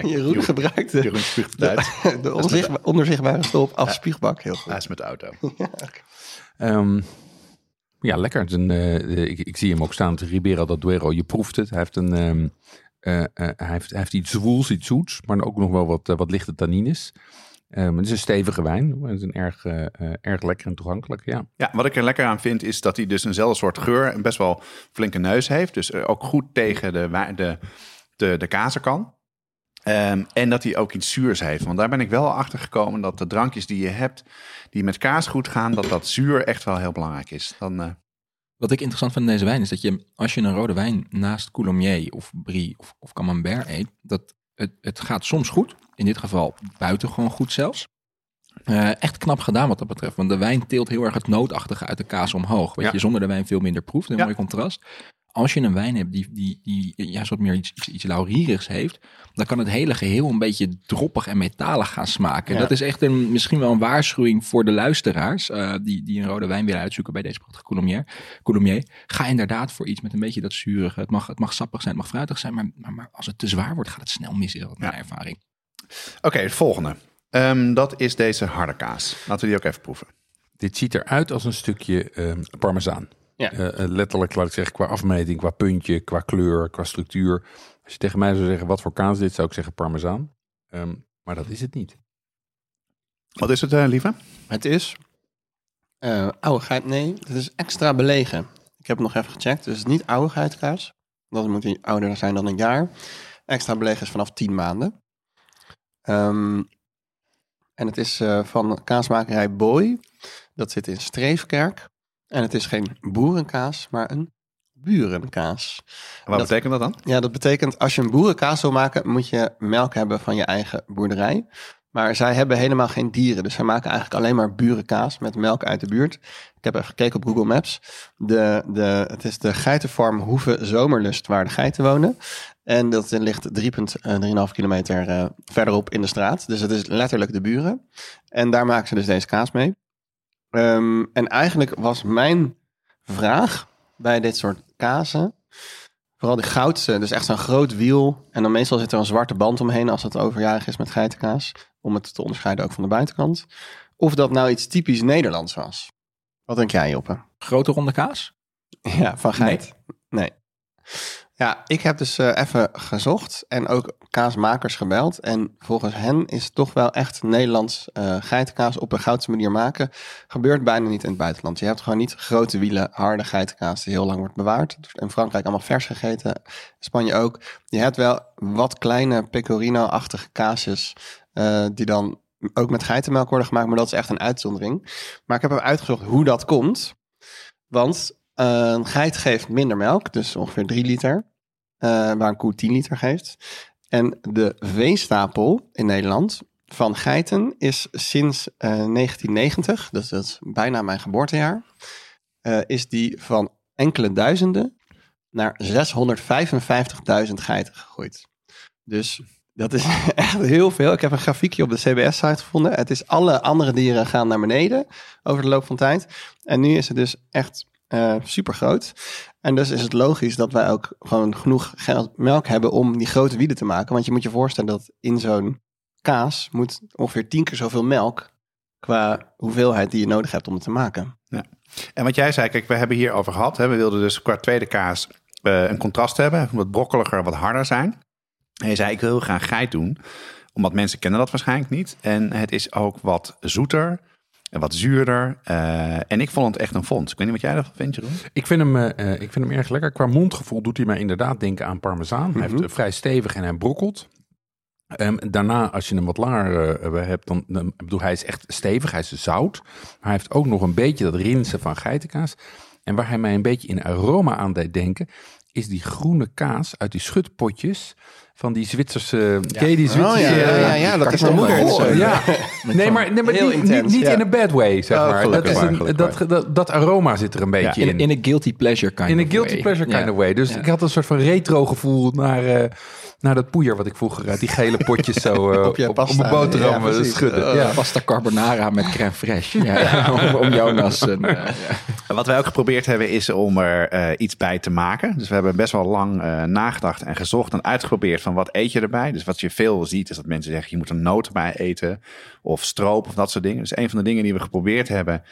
Jeroen gebruikt de, Jeroen spuugt het uit. [laughs] de onzichtba- onderzichtbare stolp als spuugbak. Heel goed. Hij is met de auto. [laughs] Ehm, ja, lekker. Een, eh, ik, ik zie hem ook staan, het Ribera del Duero. Je proeft het. Hij heeft, een, ehm, eh, eh, hij heeft, hij heeft iets zwoels, iets zoets, maar ook nog wel wat, wat lichte tannines. Ehm, het is een stevige wijn. Het is een erg, eh, eh, erg lekker en toegankelijk, ja. Ja, wat ik er lekker aan vind is dat hij dus eenzelfde soort geur en best wel flinke neus heeft. Dus eh, ook goed tegen de, de, de, de kazen kan. Ehm, en dat hij ook iets zuurs heeft. Want daar ben ik wel achter gekomen dat de drankjes die je hebt, die met kaas goed gaan, dat dat zuur echt wel heel belangrijk is. Dan, eh, Wat ik interessant vind in deze wijn is dat je, als je een rode wijn naast Coulommiers of Brie of, of Camembert eet, dat het, het gaat soms goed. In dit geval buitengewoon goed zelfs. Eh, echt knap gedaan wat dat betreft. Want de wijn teelt heel erg het nootachtige uit de kaas omhoog. Wat Ja. je zonder de wijn veel minder proeft. Een Ja. mooi contrast. Als je een wijn hebt die, die, die ja, soort meer iets, iets, iets laurierigs heeft, dan kan het hele geheel een beetje droppig en metalig gaan smaken. Ja. Dat is echt een, misschien wel een waarschuwing voor de luisteraars eh, die, die een rode wijn willen uitzoeken bij deze prachtige. Coulommiers. Ga inderdaad voor iets met een beetje dat zurige. Het mag, het mag sappig zijn, het mag fruitig zijn, maar, maar, maar als het te zwaar wordt, gaat het snel mis. Is dat mijn ervaring. Oké, het volgende. Ehm, dat is deze harde kaas. Laten we die ook even proeven. Dit ziet eruit als een stukje ehm, parmezaan. Ja. Eh, eh, letterlijk, laat ik zeggen, qua afmeting, qua puntje, qua kleur, qua structuur. Als je tegen mij zou zeggen, wat voor kaas is dit, zou ik zeggen parmezaan. Ehm, maar dat is het niet. Wat is het, eh, lieve? Het is eh oude geit. Nee, het is extra belegen. Ik heb het nog even gecheckt. Dus het is niet oude geitkaas. Dat moet hij ouder zijn dan een jaar. Extra belegen is vanaf 10 maanden. Ehm, en het is eh, van kaasmakerij Boy. Dat zit in Streefkerk. En het is geen boerenkaas, maar een burenkaas. Wat Dat- betekent dat dan? Ja, dat betekent als je een boerenkaas wil maken, moet je melk hebben van je eigen boerderij. Maar zij hebben helemaal geen dieren. Dus zij maken eigenlijk alleen maar burenkaas met melk uit de buurt. Ik heb even gekeken op Google Maps. De, de, het is de geitenfarm Hoeve Zomerlust waar de geiten wonen. En dat ligt 3,5 kilometer eh, verderop in de straat. Dus het is letterlijk de buren. En daar maken ze dus deze kaas mee. Ehm, en eigenlijk was mijn vraag bij dit soort kazen... Vooral de goudse, dus echt zo'n groot wiel. En dan meestal zit er een zwarte band omheen als het overjarig is met geitenkaas. Om het te onderscheiden ook van de buitenkant. Of dat nou iets typisch Nederlands was. Wat denk jij, Joppe? Grote ronde kaas? Ja, van geit? Nee. Ja, ik heb dus eh, even gezocht en ook kaasmakers gebeld. En volgens hen is toch wel echt Nederlands eh geitenkaas op een goudse manier maken. Gebeurt bijna niet in het buitenland. Je hebt gewoon niet grote wielen, harde geitenkaas die heel lang wordt bewaard. In Frankrijk allemaal vers gegeten. Spanje ook. Je hebt wel wat kleine pecorino-achtige kaasjes eh, die dan ook met geitenmelk worden gemaakt. Maar dat is echt een uitzondering. Maar ik heb even uitgezocht hoe dat komt. Want een geit geeft minder melk, dus ongeveer 3 liter, waar een koe 10 liter geeft. En de veestapel in Nederland van geiten is sinds eh, 1990, dus dat is bijna mijn geboortejaar, eh, is die van enkele duizenden naar 655.000 geiten gegroeid. Dus dat is [laughs] echt heel veel. Ik heb een grafiekje op de CBS-site gevonden. Het is alle andere dieren gaan naar beneden over de loop van tijd. En nu is het dus echt eh super groot. En dus is het logisch dat wij ook gewoon genoeg geld, melk hebben om die grote wielen te maken. Want je moet je voorstellen dat in zo'n kaas moet ongeveer tien keer zoveel melk qua hoeveelheid die je nodig hebt om het te maken. En wat jij zei, kijk, we hebben hier over gehad. Hè, we wilden dus qua tweede kaas eh, een contrast hebben. Wat brokkeliger, wat harder zijn. En je zei, ik wil heel graag geit doen. Omdat mensen kennen dat waarschijnlijk niet. En het is ook wat zoeter en wat zuurder. eh, en ik vond het echt een fonds. Ik weet niet wat jij ervan vindt, Jeroen. Ik vind, hem, eh, eh, ik vind hem erg lekker. Qua mondgevoel doet hij mij inderdaad denken aan parmezaan. Hij heeft, eh, vrij stevig en hij brokkelt. Ehm, daarna, als je hem wat langer eh, hebt, dan, bedoel hij is echt stevig. Hij is zout. Maar hij heeft ook nog een beetje dat rinsen van geitenkaas. En waar hij mij een beetje in aroma aan deed denken, is die groene kaas uit die schutpotjes van die Zwitserse, ken je die Zwitserse? Oh, ja, ja, ja, ja, dat is mijn moeder. Oh, ja. [laughs] Nee, maar, nee, maar Heel niet, niet, niet ja. in een bad way, zeg Oh, maar. Dat, is een, dat, dat, dat aroma zit er een beetje in. In, in een guilty pleasure kind In of een guilty way. pleasure kind Ja. of way. Dus Ja. ik had een soort van retro gevoel naar, eh, Nou, dat poeier wat ik vroeger uit die gele potjes zo [laughs] eh, Op je op, pasta. mijn boterham Ja, eh, schudden. Oh. ja. Pasta carbonara met crème fraîche. Ja, [laughs] om, om Jonas. Eh, ja. Wat wij ook geprobeerd hebben is om er eh, iets bij te maken. Dus we hebben best wel lang eh, nagedacht en gezocht en uitgeprobeerd van wat eet je erbij. Dus wat je veel ziet is dat mensen zeggen je moet een noot bij eten of stroop of dat soort dingen. Dus een van de dingen die we geprobeerd hebben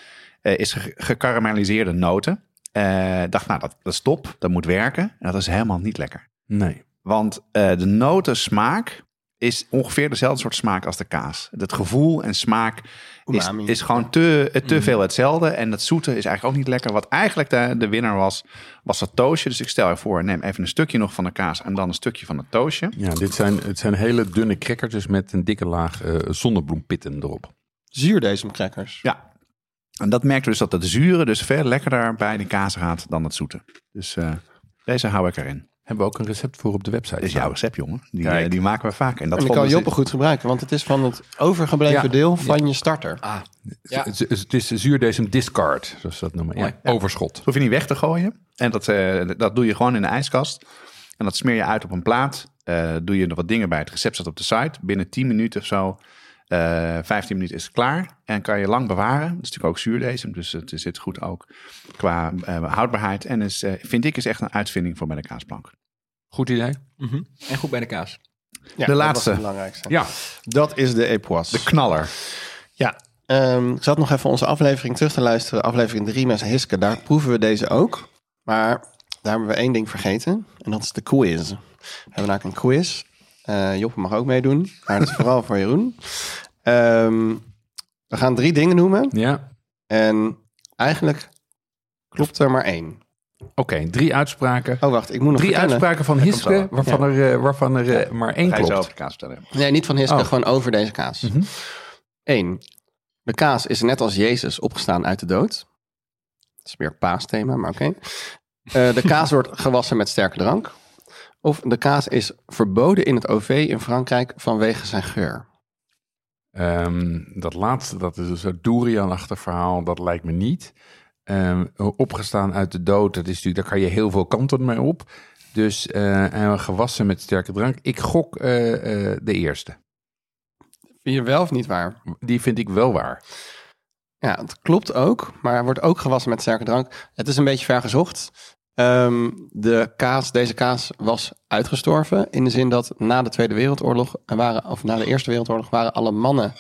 eh, is ge- gekarameliseerde noten. Eh dacht nou dat, dat is top, dat moet werken. En dat is helemaal niet lekker. Nee. Want eh, de notensmaak is ongeveer dezelfde soort smaak als de kaas. Het gevoel en smaak is, is gewoon te, eh, te veel hetzelfde. En dat zoete is eigenlijk ook niet lekker. Wat eigenlijk de, de winnaar was, was dat toastje. Dus ik stel je voor, neem even een stukje nog van de kaas en dan een stukje van het toastje. Ja, dit zijn, het zijn hele dunne crackertjes met een dikke laag eh, zonnebloempitten erop. Zuurdesem-crackers. Ja. En dat merkte dus dat het zure dus veel lekkerder bij de kaas gaat dan het zoete. Dus eh, deze hou ik erin. Hebben we ook een recept voor op de website. Dit is jouw recept, jongen. Die, eh, die maken we vaak. En dat En vonden kan ze- Joppe goed gebruiken, want het is van het overgebleven Ja. deel van je starter. Ah, Ja. Het, is- het is zuurdesem discard, zoals ze dat noemen. Ja. Overschot. Dat hoef je niet weg te gooien. En dat, eh, dat doe je gewoon in de ijskast. En dat smeer je uit op een plaat. Eh, doe je nog wat dingen bij. Het recept staat op de site. Binnen 10 minuten of zo, eh 15 minuten is het klaar. En kan je lang bewaren. Het is natuurlijk ook zuurdesem, dus het zit goed ook qua eh, houdbaarheid. En is, vind ik is echt een uitvinding voor bij de kaasplank. Goed idee? mhm. En goed bij de kaas. Ja, De dat laatste. was het belangrijkste. Ja. Dat is de epoisse. De knaller. Ja, ehm, ik zat nog even onze aflevering terug te luisteren. Aflevering 3 met Hiske. Daar proeven we deze ook. Maar daar hebben we één ding vergeten. En dat is de quiz. We hebben namelijk een quiz. Eh Joppe mag ook meedoen. Maar dat is vooral voor Jeroen. Ehm, we gaan drie dingen noemen. Ja. En eigenlijk klopt er maar één. Oké, drie uitspraken. Oh, wacht. Ik moet nog Drie vertellen. uitspraken van Hiske, wel. waarvan er, eh, waarvan er eh, maar één Ga je zo klopt. de kaas vertellen. Nee, niet van Hiske. Oh. Gewoon over deze kaas. Mhm. Eén. De kaas is net als Jezus opgestaan uit de dood. Dat is meer paasthema, maar oké. Eh, de kaas wordt gewassen met sterke drank. Of de kaas is verboden in het OV in Frankrijk vanwege zijn geur. Ehm, dat laatste, dat is een soort Durian-achtig verhaal, dat lijkt me niet. Ehm, opgestaan uit de dood, dat is natuurlijk, daar kan je heel veel kanten mee op. Dus en gewassen met sterke drank. Ik gok eh, eh, de eerste. Vind je wel of niet waar? Die vind ik wel waar. Ja, het klopt ook, maar er wordt ook gewassen met sterke drank. Het is een beetje ver gezocht. Ehm, de kaas, deze kaas was uitgestorven in de zin dat na de Tweede Wereldoorlog waren, of na de Eerste Wereldoorlog waren alle mannen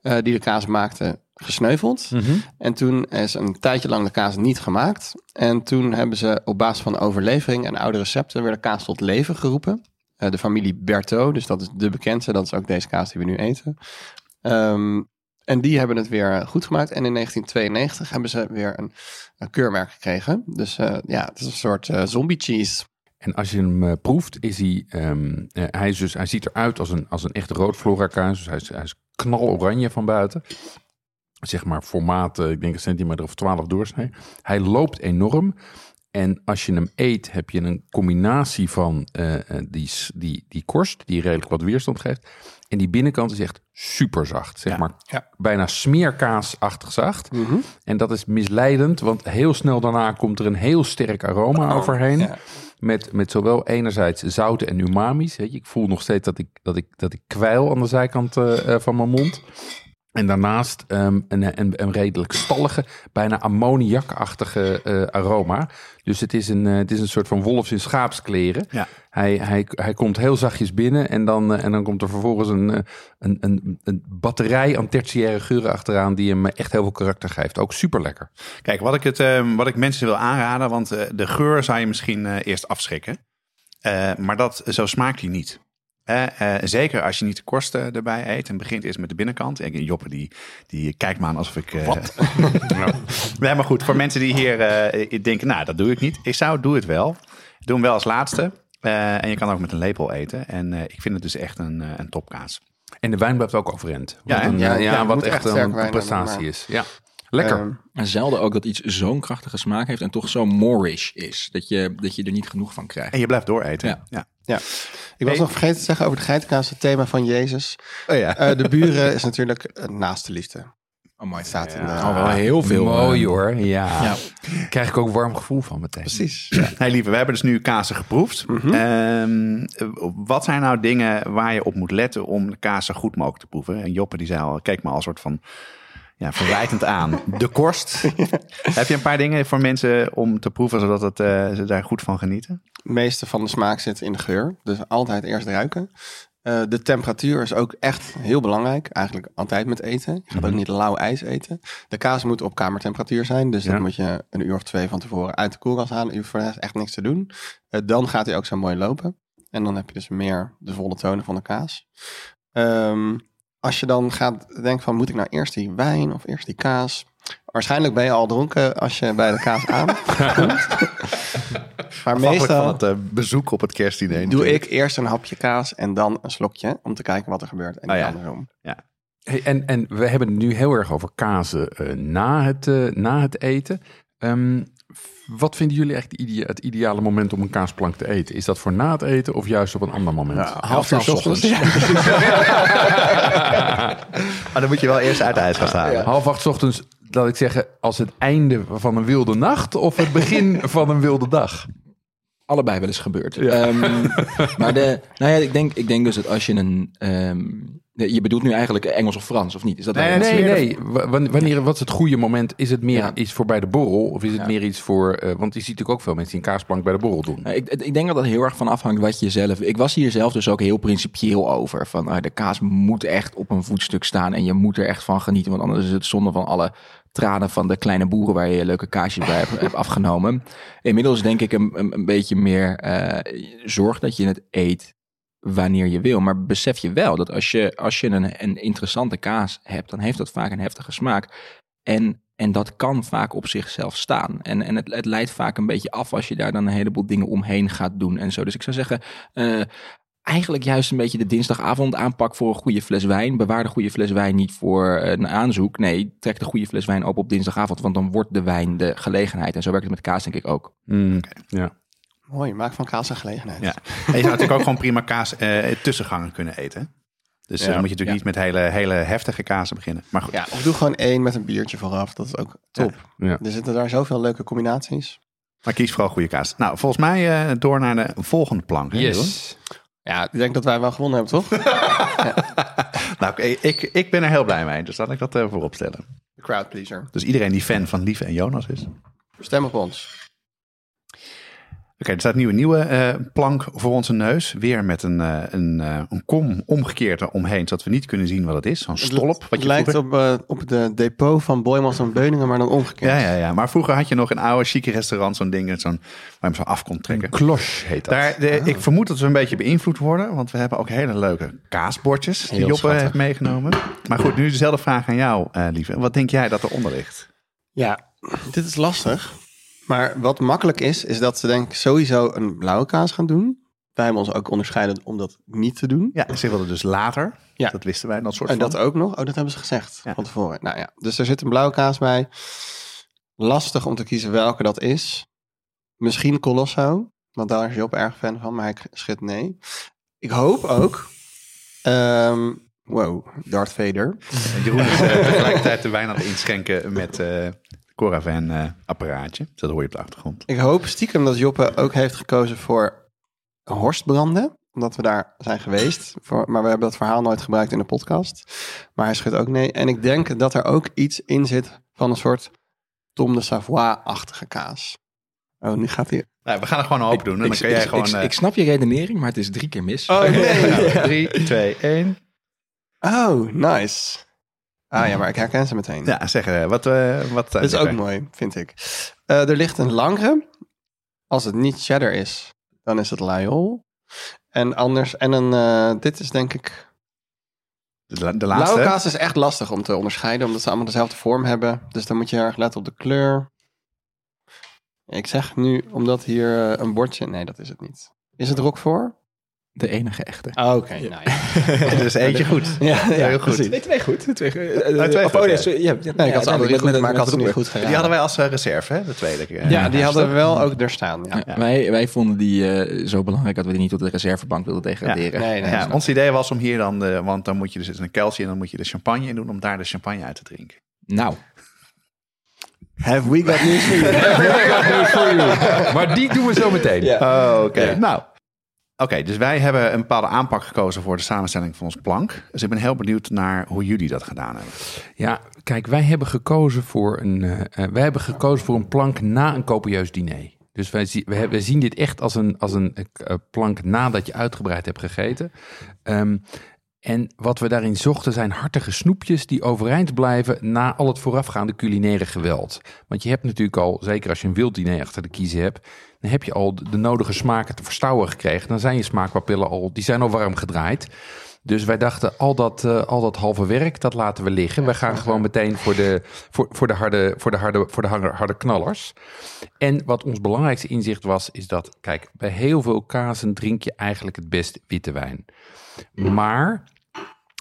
eh, die de kaas maakten gesneuveld. En toen is een tijdje lang de kaas niet gemaakt. En toen hebben ze op basis van overlevering en oude recepten weer de kaas tot leven geroepen. Eh, de familie Berthaud, dus dat is de bekendste, dat is ook deze kaas die we nu eten. Ehm, en die hebben het weer goed gemaakt. En in 1992 hebben ze weer een, een keurmerk gekregen. Dus eh, ja, het is een soort zombie cheese. En als je hem proeft, is hij, ehm, eh, hij, is dus, hij ziet eruit als een, als een echt roodflora kaas. Dus hij is, hij is knaloranje van buiten. Zeg maar formaat, eh, ik denk een centimeter of 12 doorsnee. Hij loopt enorm. En als je hem eet, heb je een combinatie van eh, eh, die, die, die korst, die redelijk wat weerstand geeft. En die binnenkant is echt super zacht. Zeg Ja. maar Ja. bijna smeerkaasachtig zacht. Mhm. En dat is misleidend, want heel snel daarna komt er een heel sterk aroma overheen. Oh, ja. Met, met zowel enerzijds zouten en umami's. Ik voel nog steeds dat ik, dat ik, dat ik kwijl aan de zijkant eh, eh, van mijn mond. En daarnaast ehm, een, een, een redelijk stallige, bijna ammoniakachtige eh, aroma. Dus het is, een, eh, het is een soort van wolfs in schaapskleren. Ja. Hij, hij, hij komt heel zachtjes binnen en dan, eh, en dan komt er vervolgens een, een, een, een batterij aan tertiaire geuren achteraan die hem echt heel veel karakter geeft. Ook super lekker. Kijk, wat ik, het, eh, wat ik mensen wil aanraden, want de geur zou je misschien eerst afschrikken. Maar dat, zo smaakt hij niet. Eh, eh, zeker als je niet de korsten erbij eet en begint eerst met de binnenkant. En Joppe die, die kijkt me aan alsof ik... eh, Nou, [laughs] nee, maar goed, voor mensen die hier eh, denken, nou dat doe ik niet. Ik zou, doe het wel. Doe hem wel als laatste. Eh, en je kan ook met een lepel eten. En eh, ik vind het dus echt een, eh, een topkaas. En de wijn blijft ook overeind. Wat Ja, een, Ja, ja, ja, wat echt, een prestatie is. Ja. Lekker. Ehm, En zelden ook dat iets zo'n krachtige smaak heeft en toch zo moorish is. Dat je, dat je er niet genoeg van krijgt. En je blijft dooreten. Ja. ja. Ja. Ik was Hey. nog vergeten te zeggen over de geitenkaas, het thema van Jezus. Oh ja. Eh, de buren is natuurlijk uh, naaste liefde. Oh, mooi. Het staat in de... Oh, wel heel veel. Mooi eh, hoor, ja. Ja. Krijg ik ook een warm gevoel van meteen. Precies. Hey lieve, we hebben dus nu kazen geproefd. Mhm. Ehm, eh, wat zijn nou dingen waar je op moet letten om de kaas zo goed mogelijk te proeven? En Joppe die zei al, keek me al een soort van ja, verwijtend aan. De korst. Heb je een paar dingen voor mensen om te proeven, zodat het, eh, ze daar goed van genieten? Het meeste van de smaak zit in de geur. Dus altijd eerst ruiken. Eh, de temperatuur is ook echt heel belangrijk. Eigenlijk altijd met eten. Je gaat ook niet lauw ijs eten. De kaas moet op kamertemperatuur zijn. Dus Ja. dat moet je een uur of twee van tevoren uit de koelkast halen. Je hoeft voor de rest echt niks te doen. Eh, dan gaat hij ook zo mooi lopen. En dan heb je dus meer de volle tonen van de kaas. Ehm, als je dan gaat denken van moet ik nou eerst die wijn of eerst die kaas? Waarschijnlijk ben je al dronken als je bij de kaas aankomt. [laughs] maar meestal van het eh, bezoek op het kerstdiner. doe natuurlijk. ik eerst een hapje kaas en dan een slokje om te kijken wat er gebeurt. En Oh ja. andersom. Hey, en, en we hebben het nu heel erg over kazen eh, na, het, eh, na het eten. F- wat vinden jullie echt het ideale moment om een kaasplank te eten? Is dat voor na het eten of juist op een ander moment? half uur 's ochtends. [laughs] Maar dan moet je wel eerst uit de ijskast halen. Half acht 's ochtends, laat ik zeggen, als het einde van een wilde nacht of het begin [laughs] van een wilde dag? allebei wel eens gebeurd. Ehm, maar de, nou ja, ik denk, ik denk dus dat als je een... ehm, je bedoelt nu eigenlijk Engels of Frans, of niet? Is dat Nee, Nee, nee. Wan- Wanneer, wat is het goede moment? Is het meer Ja. iets voor bij de borrel? Of is het Ja. meer iets voor... eh, want je ziet natuurlijk ook veel mensen die een kaasplank bij de borrel doen. Nou, ik, ik denk dat dat heel erg van afhangt wat je zelf... Ik was hier zelf dus ook heel principieel over. Van ah, de kaas moet echt op een voetstuk staan en je moet er echt van genieten. Want anders is het zonde van alle tranen van de kleine boeren waar je leuke kaasjes bij hebt, hebt afgenomen. Inmiddels denk ik een, een, een beetje meer eh, zorg dat je het eet wanneer je wil. Maar besef je wel dat als je, als je een, een interessante kaas hebt, dan heeft dat vaak een heftige smaak. En, en dat kan vaak op zichzelf staan. En, en het, het leidt vaak een beetje af als je daar dan een heleboel dingen omheen gaat doen en zo. Dus ik zou zeggen, eh, eigenlijk juist een beetje de dinsdagavond aanpak voor een goede fles wijn. Bewaar de goede fles wijn niet voor een aanzoek. Nee, trek de goede fles wijn op op dinsdagavond, want dan wordt de wijn de gelegenheid. En zo werkt het met kaas denk ik ook. Mm, ja. Mooi, maak van kaas een gelegenheid. Ja. En je zou natuurlijk ook gewoon prima kaas eh, tussengangen kunnen eten. Dus eh, Ja. dan moet je natuurlijk niet met hele, hele heftige kazen beginnen. Maar goed. Ja, of doe gewoon één met een biertje vooraf. Dat is ook top. Ja. Er zitten daar zoveel leuke combinaties. Maar kies vooral goede kaas. Nou, volgens mij eh, door naar de volgende plank. hè? Yes. Ja, ik denk dat wij wel gewonnen hebben, toch? [laughs] [laughs] Nou, ik, ik, ben er heel blij mee. Dus laat ik dat eh, voorop stellen. De crowd pleaser. Dus iedereen die fan van Lieve en Jonas is. Stem op ons. Er staat nu een nieuwe eh, plank voor onze neus. Weer met een, eh, een, eh, een kom omgekeerd eromheen, zodat we niet kunnen zien wat het is. Zo'n stolp. Wat Het je lijkt vroeger- op, op de depot van Boymans en Beuningen, maar dan omgekeerd. Ja, ja, ja. Maar vroeger had je nog een oude chique restaurant, zo'n ding zo'n, waar je hem zo af kon trekken. Klosh heet dat. Daar, de, Ik vermoed dat we een beetje beïnvloed worden, want we hebben ook hele leuke kaasbordjes die Joppe schattig. heeft meegenomen. Maar goed, nu dezelfde vraag aan jou, eh, lieve. Wat denk jij dat eronder ligt? Ja, dit is lastig. Maar wat makkelijk is, is dat ze denk ik sowieso een blauwe kaas gaan doen. Wij hebben ons ook onderscheiden om dat niet te doen. Ja, ze wilden dus later. Ja. Dat wisten wij, dat soort En van. dat ook nog? Oh, dat hebben ze gezegd Ja. van tevoren. Nou ja, dus er zit een blauwe kaas bij. Lastig om te kiezen welke dat is. Misschien Colosso, want daar is Job erg fan van, maar hij schudt nee. Ik hoop ook... ehm, wow, Darth Vader. En Jeroen is eh, tegelijkertijd de wijn aan het inschenken met eh Coravan eh, apparaatje. Dus dat hoor je op de achtergrond. Ik hoop stiekem dat Joppe ook heeft gekozen voor horstbranden. Omdat we daar zijn geweest. Voor, maar we hebben dat verhaal nooit gebruikt in de podcast. Maar hij schudt ook nee. En ik denk dat er ook iets in zit van een soort Tom de Savoie-achtige kaas. Oh, nu gaat hij... Nou, we gaan er gewoon hoop doen. En dan ik, kan jij ik- gewoon... ik, eh, ik snap je redenering, maar het is drie keer mis. Oh, nee. ja, [laughs] drie, twee, één. Oh, nice. Ah ja, maar ik herken ze meteen. Ja, zeg eh, wat... eh wat Dat is ook mooi, vind ik. Eh, er ligt een langere. Als het niet cheddar is, dan is het Lyol. En anders, en een, dit is denk ik De, la- de Blauwe laatste. kaas is echt lastig om te onderscheiden, omdat ze allemaal dezelfde vorm hebben. Dus dan moet je heel erg letten op de kleur. Ik zeg nu, omdat hier een bordje... Nee, dat is het niet. Is het Roquefort? De enige echte. Oh, oké. nou ja. Is [laughs] eentje goed. Ja, ja, heel goed. precies. Nee, twee goed. Twee, uh, twee oh, goed, nee, ja. sorry, ja, ja, Nee, ik had ze goed, maar ik de niet goed geraden. Die hadden wij als eh, reserve, hè? De tweede. eh, Ja, die hadden we haarstop. wel ook er staan. Ja. Ja, Wij, wij vonden die eh, zo belangrijk dat we die niet tot de reservebank wilden degraderen. Nee, nee, ons idee was om hier dan, de, want dan moet je dus een keltje en dan moet je de champagne in doen om daar de champagne uit te drinken. Nou, Have we got news for you? [laughs] maar die doen we zo meteen. Oh, oké. Nou, oké, dus wij hebben een bepaalde aanpak gekozen voor de samenstelling van ons plank. Dus ik ben heel benieuwd naar hoe jullie dat gedaan hebben. Ja, kijk, wij hebben gekozen voor een, eh, eh, wij hebben gekozen voor een plank na een copieus diner. Dus wij, wij zien dit echt als een, als een eh, plank nadat je uitgebreid hebt gegeten. Ehm, en wat we daarin zochten zijn hartige snoepjes die overeind blijven na al het voorafgaande culinaire geweld. Want je hebt natuurlijk al, zeker als je een wild diner achter de kiezen hebt, dan heb je al de, nodige smaken te verstouwen gekregen. Dan zijn je smaakpapillen al, die zijn al warm gedraaid. Dus wij dachten, al dat, eh, al dat halve werk, dat laten we liggen. we gaan gewoon meteen voor de, voor, voor de, harde, voor de, harde, voor de harde knallers. En wat ons belangrijkste inzicht was, is dat, kijk, bij heel veel kazen drink je eigenlijk het best witte wijn. Maar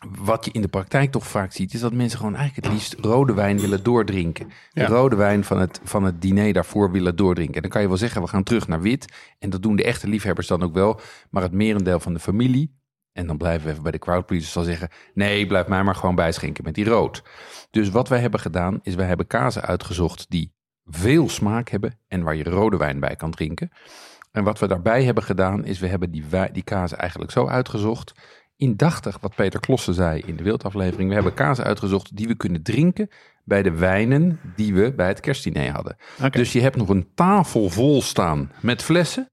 wat je in de praktijk toch vaak ziet, is dat mensen gewoon eigenlijk het liefst rode wijn willen doordrinken. De rode wijn van het, van het diner daarvoor willen doordrinken. En dan kan je wel zeggen, we gaan terug naar wit. En dat doen de echte liefhebbers dan ook wel. Maar het merendeel van de familie, en dan blijven we even bij de crowdpleasers, zal zeggen, nee, blijf mij maar gewoon bijschenken met die rood. Dus wat wij hebben gedaan, is wij hebben kazen uitgezocht die veel smaak hebben en waar je rode wijn bij kan drinken. En wat we daarbij hebben gedaan, is we hebben die, die kazen eigenlijk zo uitgezocht indachtig wat Peter Klossen zei in de wildaflevering. We hebben kazen uitgezocht die we kunnen drinken bij de wijnen die we bij het kerstdiner hadden. Dus je hebt nog een tafel vol staan met flessen.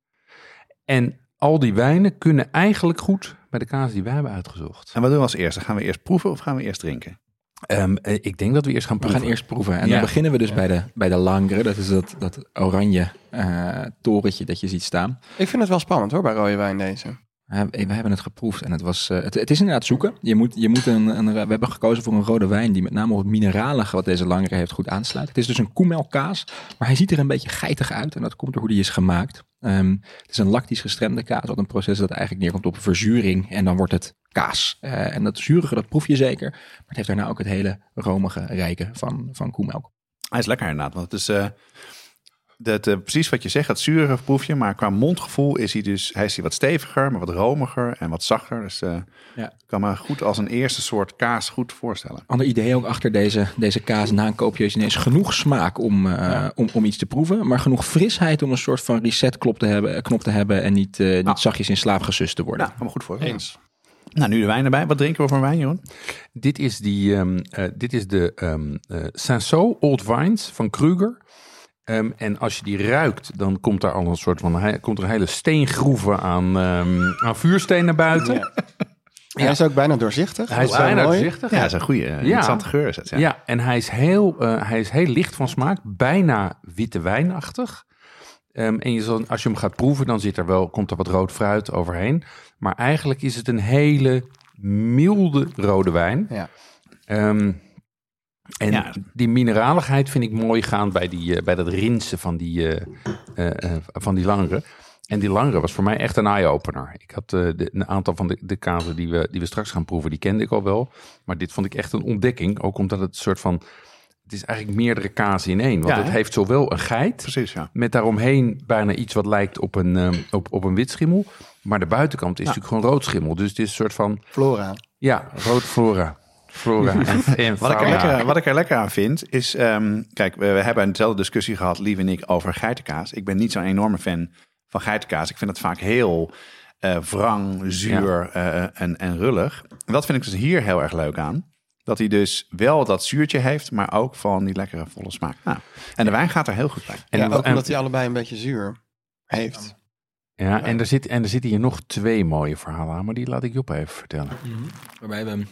En al die wijnen kunnen eigenlijk goed bij de kazen die wij hebben uitgezocht. En wat doen we als eerste? Gaan we eerst proeven of gaan we eerst drinken? Ehm, eh, ik denk dat we eerst gaan we proeven. gaan eerst proeven. En Ja. dan beginnen we dus bij de, bij de langere. Dat is dat, dat oranje eh, torentje dat je ziet staan. Ik vind het wel spannend hoor, bij rode wijn deze. We hebben het geproefd en het was. eh, het, is inderdaad zoeken. Je moet, je moet een, een, we hebben gekozen voor een rode wijn die met name op het mineralige wat deze langere heeft goed aansluit. Het is dus een koemelkaas, maar hij ziet er een beetje geitig uit en dat komt door hoe die is gemaakt. Ehm, het is een lactisch gestremde kaas, wat een proces dat eigenlijk neerkomt op verzuring en dan wordt het kaas. Eh, en dat zurige, dat proef je zeker, maar het heeft daarna ook het hele romige, rijke van, van koemelk. Hij is lekker inderdaad, want het is eh, dat, eh, precies wat je zegt, het zurige proefje. Maar qua mondgevoel is hij dus, hij is hij wat steviger, maar wat romiger en wat zachter. Dus eh, Ja. ik kan me goed als een eerste soort kaas goed voorstellen. Ander idee ook achter deze, deze kaas na een koopje is genoeg smaak om, eh, om, om iets te proeven, maar genoeg frisheid om een soort van resetknop te hebben, knop te hebben en niet, eh, niet Nou. zachtjes in slaap gesust te worden. Nou, kan me goed voor. Eens. Nou, nu de wijn erbij. Wat drinken we voor wijn, Jeroen? Dit is, die, ehm, eh, dit is de ehm eh, Sanso Old Vines van Kruger. Ehm, en als je die ruikt, dan komt daar al een soort van hij- komt er een hele steengroeven aan, ehm, aan vuursteen naar buiten. Ja. Hij is ook bijna doorzichtig. Hij is bijna mooi. doorzichtig. Ja, dat is een goede, eh, interessante geur. Is het, ja. Ja. en hij is, heel, eh, hij is heel licht van smaak, bijna witte wijnachtig. Ehm, en je zal, als je hem gaat proeven, dan zit er wel, komt er wat rood fruit overheen. Maar eigenlijk is het een hele milde rode wijn. Ja. Ehm, en Ja. die mineraligheid vind ik mooi gaan bij, die, eh, bij dat rinsen van die, eh, eh, eh, van die langere. En die langere was voor mij echt een eye-opener. Ik had eh, de, een aantal van de, de kazen die we, die we straks gaan proeven, die kende ik al wel. Maar dit vond ik echt een ontdekking. Ook omdat het een soort van... Het is eigenlijk meerdere kazen in één. Want Ja, het heeft zowel een geit... Precies, ja. met daaromheen bijna iets wat lijkt op een, ehm, op, op een wit schimmel. Maar de buitenkant is natuurlijk gewoon rood schimmel. Dus het is een soort van... Flora. Ja, rood flora. Flora [laughs] en, en Wat ik, er lekker, wat ik er lekker aan vind, is... ehm, kijk, we, we hebben dezelfde discussie gehad, Lief en ik, over geitenkaas. Ik ben niet zo'n enorme fan van geitenkaas. Ik vind het vaak heel eh wrang, zuur eh, en, en rullig. En dat vind ik dus hier heel erg leuk aan. Dat hij dus wel dat zuurtje heeft, maar ook van die lekkere volle smaak. Nou, en de wijn gaat er heel goed bij. En, ja, ook en- omdat hij allebei een beetje zuur heeft. ja, en, er zit, en er zitten hier nog twee mooie verhalen aan, maar die laat ik Job even vertellen. Waarbij we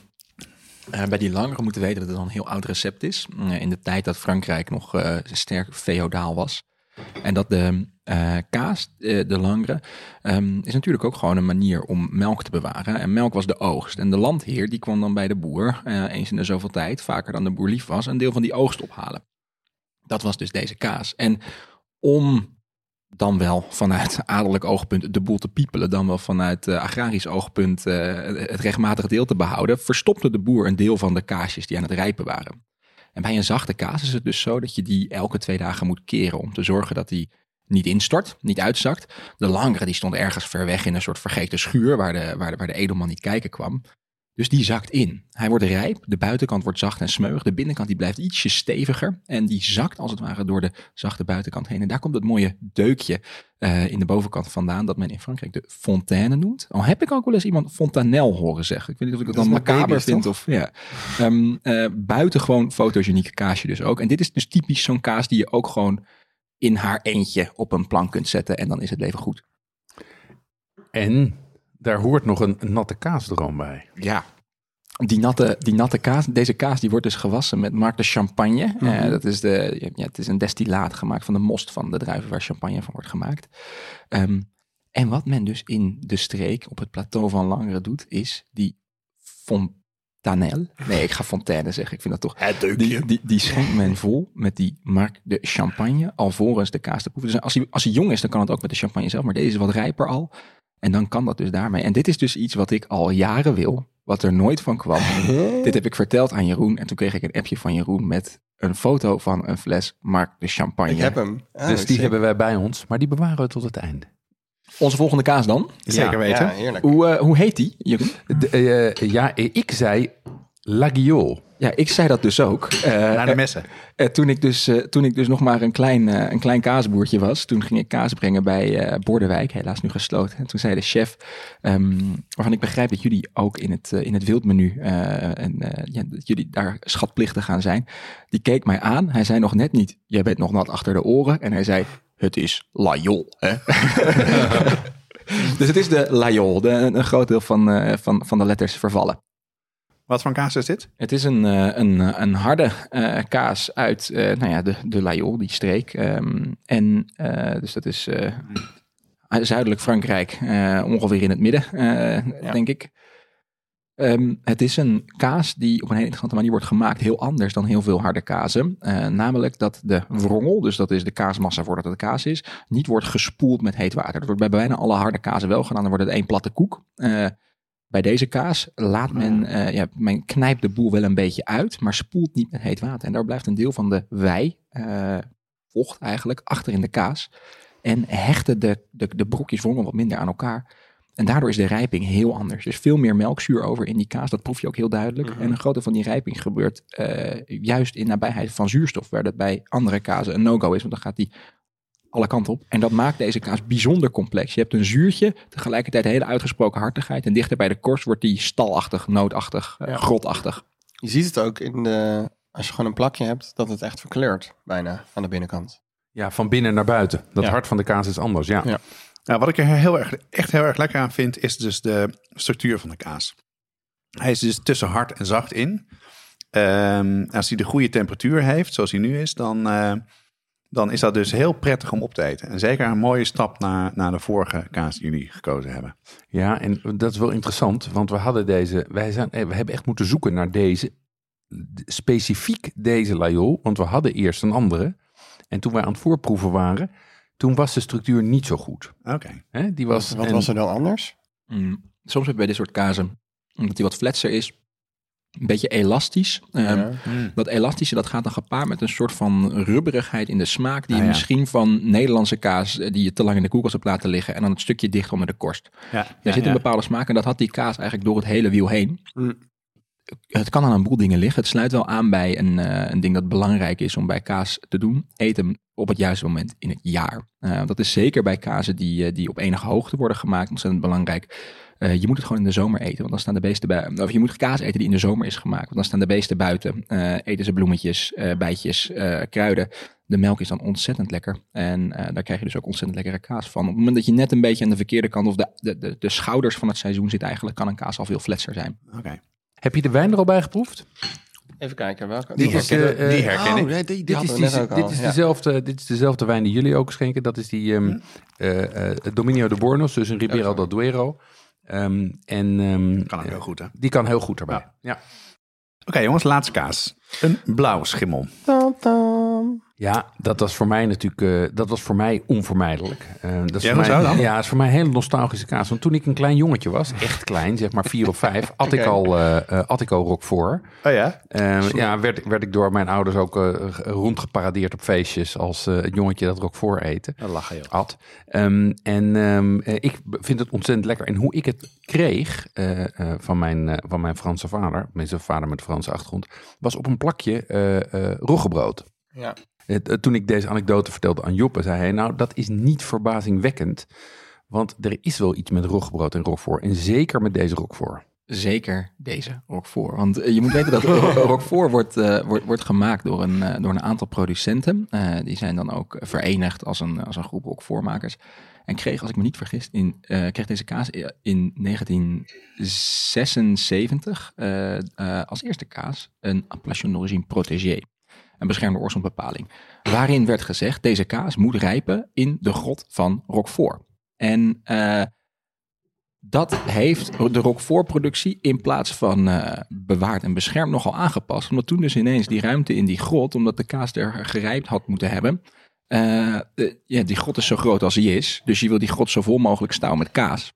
eh, bij die langere moeten weten dat het een heel oud recept is. Eh, in de tijd dat Frankrijk nog eh, sterk feodaal was. En dat de kaas, de langere, ehm, is natuurlijk ook gewoon een manier om melk te bewaren. En melk was de oogst. En de landheer die kwam dan bij de boer, eens in de zoveel tijd, vaker dan de boer lief was, een deel van die oogst ophalen. Dat was dus deze kaas. En om dan wel vanuit adellijk oogpunt de boel te piepelen, dan wel vanuit eh, agrarisch oogpunt eh, het rechtmatige deel te behouden, verstopte de boer een deel van de kaasjes die aan het rijpen waren. En bij een zachte kaas is het dus zo dat je die elke twee dagen moet keren om te zorgen dat die niet instort, niet uitzakt. De langere die stond ergens ver weg in een soort vergeten schuur waar de, waar de, waar de edelman niet kijken kwam. Dus die zakt in. Hij wordt rijp, de buitenkant wordt zacht en smeuig, de binnenkant die blijft ietsje steviger en die zakt als het ware door de zachte buitenkant heen. En daar komt het mooie deukje eh, in de bovenkant vandaan dat men in Frankrijk de fontaine noemt. Al heb ik ook wel eens iemand fontanel horen zeggen. Ik weet niet of ik dat, Dat dan macaber vind toch? of ja. Ehm eh, buitengewoon fotogenieke kaasje dus ook. En dit is dus typisch zo'n kaas die je ook gewoon in haar eentje op een plank kunt zetten en dan is het leven goed. En daar hoort nog een, een natte kaasdroom bij. Ja. Die natte, die natte kaas, deze kaas die wordt dus gewassen met Marc de Champagne. Eh, dat is de, ja, het is een destillaat gemaakt van de most van de druiven waar champagne van wordt gemaakt. Ehm, en wat men dus in de streek op het plateau van Langeren doet, is die fontanel. Nee, ik ga fontaine zeggen. Ik vind dat toch. Het Die, die, die schenkt men vol met die Marc de Champagne, alvorens de kaas te proeven. Dus als hij, als hij jong is, dan kan het ook met de champagne zelf. Maar deze is wat rijper al. En dan kan dat dus daarmee. En dit is dus iets wat ik al jaren wil, wat er nooit van kwam. dit heb ik verteld aan Jeroen. En toen kreeg ik een appje van Jeroen met een foto van een fles Marc de Champagne. Ik heb hem. Ah, dus dat die hebben wij bij ons, maar die bewaren we tot het einde. Onze volgende kaas dan? Zeker Ja, weten. Ja. Hoe, eh, hoe heet die, Jeroen? De, eh, ja, ik zei Laguiole. Ja, ik zei dat dus ook. Eh, [laughs] Naar de messen. Eh, toen, ik dus, eh, toen ik dus nog maar een klein, eh, een klein kaasboertje was, toen ging ik kaas brengen bij eh Bordewijk, helaas nu gesloten. En toen zei de chef, ehm, waarvan ik begrijp dat jullie ook in het, eh, in het wildmenu eh, en eh, ja, dat jullie daar schatplichtig gaan zijn, die keek mij aan. Hij zei nog net niet, jij bent nog nat achter de oren. En hij zei, het is Lajol. Hè? [laughs] [laughs] dus het is de Lajol, de, een groot deel van, eh, van, van de letters vervallen. Wat voor een kaas is dit? Het is een, eh, een, een harde eh, kaas uit eh, nou ja, de, de Lajol, die streek. Ehm, en eh, dus dat is eh, zuidelijk Frankrijk, eh, ongeveer in het midden, eh, denk ik. Ehm, het is een kaas die op een hele interessante manier wordt gemaakt, heel anders dan heel veel harde kazen. Eh, namelijk dat de wrongel, dus dat is de kaasmassa voordat het de kaas is, niet wordt gespoeld met heet water. Dat wordt bij bijna alle harde kazen wel gedaan, dan wordt het één platte koek. Eh, bij deze kaas laat men, eh, ja, men knijpt de boel wel een beetje uit, maar spoelt niet met heet water. En daar blijft een deel van de wei, eh, vocht eigenlijk, achter in de kaas. En hechten de, de, de brokjes wrongel wat minder aan elkaar. En daardoor is de rijping heel anders. Er is veel meer melkzuur over in die kaas, dat proef je ook heel duidelijk. En een groot deel van die rijping gebeurt eh, juist in nabijheid van zuurstof, waar dat bij andere kazen een no-go is, want dan gaat die alle kanten op. En dat maakt deze kaas bijzonder complex. Je hebt een zuurtje, tegelijkertijd een hele uitgesproken hartigheid. En dichter bij de korst wordt die stalachtig, nootachtig, eh, Ja. grotachtig. Je ziet het ook in de, als je gewoon een plakje hebt, dat het echt verkleurt bijna aan de binnenkant. Ja, van binnen naar buiten. Dat Ja. hart van de kaas is anders, ja. Ja. Nou, wat ik er heel erg, echt heel erg lekker aan vind, is dus de structuur van de kaas. Hij is dus tussen hard en zacht in. Ehm, als hij de goede temperatuur heeft, zoals hij nu is, dan, eh, dan is dat dus heel prettig om op te eten. En zeker een mooie stap naar, naar de vorige kaas die jullie gekozen hebben. Ja, en dat is wel interessant, want we hadden deze, wij zijn, eh, we hebben echt moeten zoeken naar deze, specifiek deze Lajol, want we hadden eerst een andere. En toen wij aan het voorproeven waren, toen was de structuur niet zo goed. Oké. Hè? Die was, Wat en- was er dan anders? Mm. Soms heb je bij dit soort kazen, omdat die wat fletser is, een beetje elastisch. Ehm, Ja. Dat elastische dat gaat dan gepaard met een soort van rubberigheid in de smaak. Die Ah, je ja. misschien van Nederlandse kaas die je te lang in de koelkast hebt laten liggen. En dan het stukje dicht onder de korst. Ja, Er zit een bepaalde smaak en dat had die kaas eigenlijk door het hele wiel heen. Mm. Het kan aan een boel dingen liggen. Het sluit wel aan bij een, eh, een ding dat belangrijk is om bij kaas te doen. Eet hem op het juiste moment in het jaar. Eh, dat is zeker bij kazen die, eh, die op enige hoogte worden gemaakt ontzettend belangrijk. Eh, je moet het gewoon in de zomer eten, want dan staan de beesten buiten. Of je moet kaas eten die in de zomer is gemaakt, want dan staan de beesten buiten. Eh, eten ze bloemetjes, eh, bijtjes, eh, kruiden. De melk is dan ontzettend lekker. En eh, daar krijg je dus ook ontzettend lekkere kaas van. Op het moment dat je net een beetje aan de verkeerde kant of de, de, de, de schouders van het seizoen zit eigenlijk, kan een kaas al veel fletser zijn. Oké. Heb je de wijn er al bij geproefd? Even kijken, welke? Dit is, herken- die herken oh, ik. nee, die, Dit is, die, ook dit, is ja. dezelfde, dit is dezelfde wijn die jullie ook schenken. Dat is die ehm eh, eh, Dominio de Bornos, dus een Ribera del Duero. Ehm, en ehm, Kan ook heel goed, hè? die kan heel goed erbij. Ja. Oké, jongens, laatste kaas. Een blauwe schimmel. Tam, tam. Ja, dat was voor mij natuurlijk eh, dat was voor mij onvermijdelijk. Eh, dat is Ja, voor mij, dan? Ja, dat is voor mij een hele nostalgische kaas. Want toen ik een klein jongetje was, [laughs] echt klein, zeg maar vier of vijf, [laughs] at ik al uh, at ik al Roquefort. Oh ja? Eh, ja, werd, werd ik door mijn ouders ook eh, rondgeparadeerd op feestjes als eh, het jongetje dat Roquefort eten. Dan lachen joh. Had. Ehm, en ehm, eh, ik vind het ontzettend lekker. En hoe ik het kreeg eh, eh, van, mijn, eh, van mijn Franse vader, mijn vader met Franse achtergrond, was op een plakje eh eh roggebrood. Ja. Eh, toen ik deze anekdote vertelde aan Joppe, zei hij, nou dat is niet verbazingwekkend. Want er is wel iets met roggebrood en roquefort. En zeker met deze roquefort. Zeker deze Roquefort. Want eh, je moet weten dat [laughs] Ro- Roquefort wordt, eh, wordt, wordt gemaakt door een, door een aantal producenten. Die zijn dan ook verenigd als een, als een groep Roquefortmakers. En kreeg, als ik me niet vergis, in, kreeg deze kaas in 1976 eh, eh, als eerste kaas een appellation d'origine protégé. Een beschermde oorsprongbepaling. Waarin werd gezegd, deze kaas moet rijpen in de grot van Roquefort. En eh, dat heeft de Roquefort-productie in plaats van eh, bewaard en beschermd nogal aangepast. Omdat toen dus ineens die ruimte in die grot, omdat de kaas er gerijpt had moeten hebben. eh, ja, die grot is zo groot als die is. Dus je wil die grot zo vol mogelijk stouwen met kaas.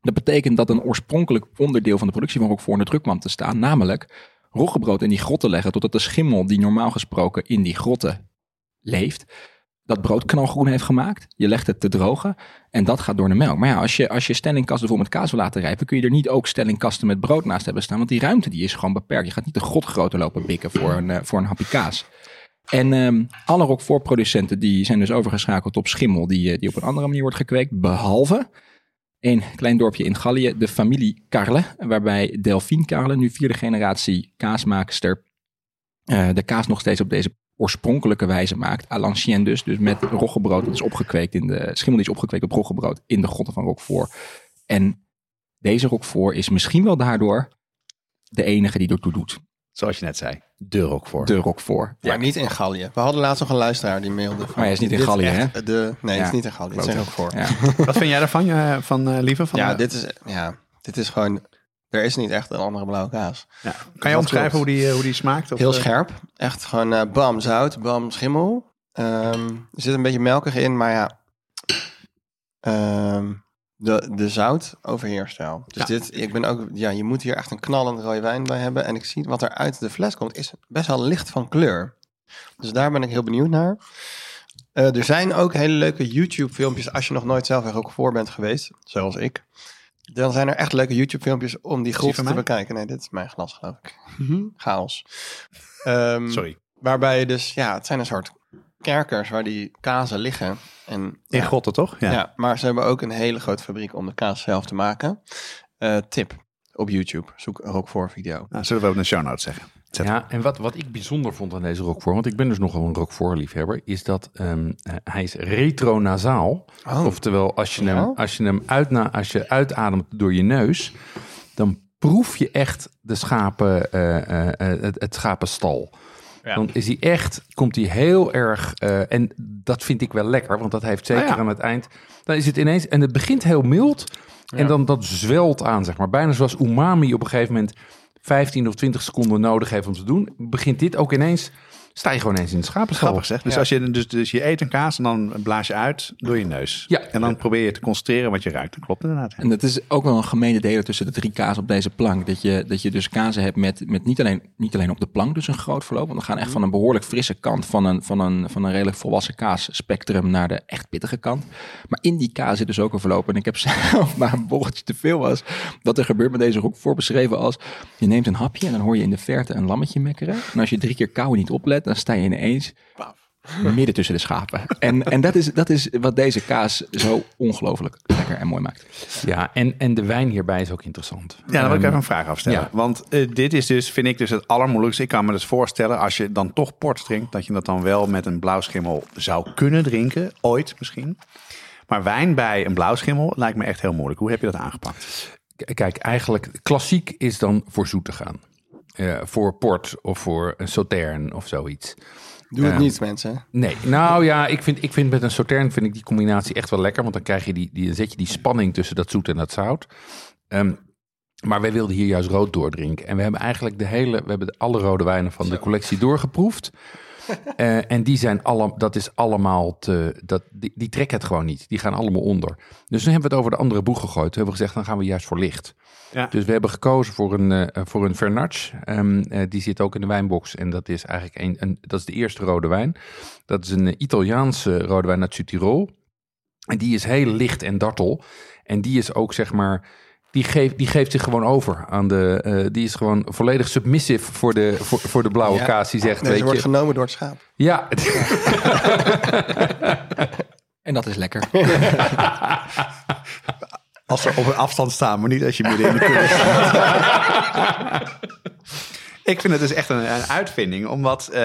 Dat betekent dat een oorspronkelijk onderdeel van de productie van Roquefort onder druk kwam te staan. Namelijk roggebrood in die grotten leggen totdat de schimmel die normaal gesproken in die grotten leeft, dat brood knalgroen heeft gemaakt. Je legt het te drogen en dat gaat door de melk. Maar ja, als je, als je stellingkasten vol met kaas wil laten rijpen, kun je er niet ook stellingkasten met brood naast hebben staan. Want die ruimte die is gewoon beperkt. Je gaat niet de god lopen bikken voor een, eh, voor een hapje kaas. En ehm, alle Roquefort-producenten die zijn dus overgeschakeld op schimmel die, eh, die op een andere manier wordt gekweekt. Behalve een klein dorpje in Gallië, de familie Carle. Waarbij Delphine Carle, nu vierde generatie kaasmaakster, eh, de kaas nog steeds op deze oorspronkelijke wijze maakt. À l'ancienne dus, dus met roggebrood. Dat is opgekweekt in de schimmel die is opgekweekt op roggebrood in de grotten van Roquefort. En deze Roquefort is misschien wel daardoor de enige die ertoe doet. Zoals je net zei. De Roquefort. De Roquefort. Maar niet in Gallië. We hadden laatst nog een luisteraar die mailde. Van, Maar hij is niet in Gallië, hè? De, nee, het is Ja, niet in Gallië. Het is klote. ook voor. Ja, Ja. [laughs] Wat vind jij daarvan, eh, van eh, Lieve? Van de- dit is, ja, dit is gewoon... Er is niet echt een andere blauwe kaas. Ja. Kan je omschrijven hoe die, eh, hoe die smaakt? Of, Heel eh, scherp. Echt gewoon eh, bam zout, bam schimmel. Ehm, er zit een beetje melkig in, maar ja... ehm, de, de zout overheerst wel. Dus Ja. dit, ik ben ook, ja, je moet hier echt een knallend rode wijn bij hebben. En ik zie wat er uit de fles komt, is best wel licht van kleur. Dus daar ben ik heel benieuwd naar. Eh, er zijn ook hele leuke YouTube-filmpjes, als je nog nooit zelf er ook voor bent geweest, zoals ik. Dan zijn er echt leuke YouTube-filmpjes om die van te mij? bekijken. Nee, dit is mijn glas, geloof ik. Chaos. Ehm, Sorry. Waarbij je dus, ja, het zijn een soort kerkers waar die kazen liggen. En, In ja, Grotten, toch? ja. maar ze hebben ook een hele grote fabriek om de kaas zelf te maken. Eh, tip op YouTube. Zoek een Roquefort video. Nou, zullen we ook de show notes zeggen. Zet. Ja, en wat, wat ik bijzonder vond aan deze Roquefort, want ik ben dus nogal een Roquefort-liefhebber, is dat ehm, eh, hij is retronasaal. Oh. Oftewel, als je, Ja? hem, als, je hem uitna, als je uitademt door je neus, dan proef je echt de schapen, eh, het, het schapenstal. Dan is hij echt, komt hij heel erg, eh, en dat vind ik wel lekker, want dat heeft zeker ja. aan het eind, dan is het ineens, en het begint heel mild, en dan dat zwelt aan, zeg maar. Bijna zoals umami op een gegeven moment 15 of 20 seconden nodig heeft om te doen, begint dit ook ineens, sta je gewoon ineens in het schapenstal. Grappig zeg. Dus, Ja. als je, dus, dus je eet een kaas en dan blaas je uit door je neus. Ja. En dan probeer je te concentreren wat je ruikt. Dat klopt inderdaad. En dat is ook wel een gemene deler tussen de drie kaas op deze plank. Dat je, dat je dus kazen hebt met, met niet, alleen, niet alleen op de plank dus een groot verloop. Want we gaan echt van een behoorlijk frisse kant van een, van een, van een redelijk volwassen kaas spectrum naar de echt pittige kant. Maar in die kaas zit dus ook een verloop. En ik heb [laughs] zelf maar een borreltje te veel was. Wat er gebeurt met deze roek voor beschreven als je neemt een hapje en dan hoor je in de verte een lammetje mekkeren. En als je drie keer kou niet oplet, dan sta je ineens [laughs] midden tussen de schapen. En, en dat, is, dat is wat deze kaas zo ongelooflijk lekker en mooi maakt. Ja, en, en de wijn hierbij is ook interessant. Ja, dan wil ik Ehm, even een vraag afstellen. ja. Want eh, dit is dus, vind ik dus het allermoeilijkste. Ik kan me dus voorstellen, als je dan toch port drinkt, dat je dat dan wel met een blauwschimmel zou kunnen drinken. Ooit misschien. Maar wijn bij een blauwschimmel lijkt me echt heel moeilijk. Hoe heb je dat aangepakt? Kijk, eigenlijk klassiek is dan voor zoet te gaan. Eh, voor port of voor een sautern of zoiets. Doe het Ja. niet, mensen. Nee, nou ja, ik vind, ik vind met een sautern vind ik die combinatie echt wel lekker. Want dan krijg je die, die, zet je die spanning tussen dat zoet en dat zout. Ehm, maar wij wilden hier juist rood doordrinken. En we hebben eigenlijk de hele, we hebben alle rode wijnen van de collectie doorgeproefd. [laughs] Eh, en die zijn alle, dat is allemaal te, dat, die, die trekken het gewoon niet. Die gaan allemaal onder. Dus nu hebben we het over de andere boeg gegooid. Toen hebben we gezegd, dan gaan we juist voor licht. Ja. Dus we hebben gekozen voor een, eh, voor een Vernatsch. Ehm, eh, die zit ook in de wijnbox. En dat is eigenlijk een, een, dat is de eerste rode wijn. Dat is een Italiaanse rode wijn uit Zuid-Tirol. En die is heel licht en dartel. En die is ook, zeg maar... Die geeft, die geeft zich gewoon over aan de... eh, die is gewoon volledig submissive voor de, voor, voor de blauwe Ja. kaas. Die zegt, Deze weet wordt je... genomen door het schaap. Ja, [laughs] En dat is lekker. Als ze op een afstand staan, maar niet als je midden in de kudde staat. [laughs] Ik vind het dus echt een, een uitvinding, omdat eh,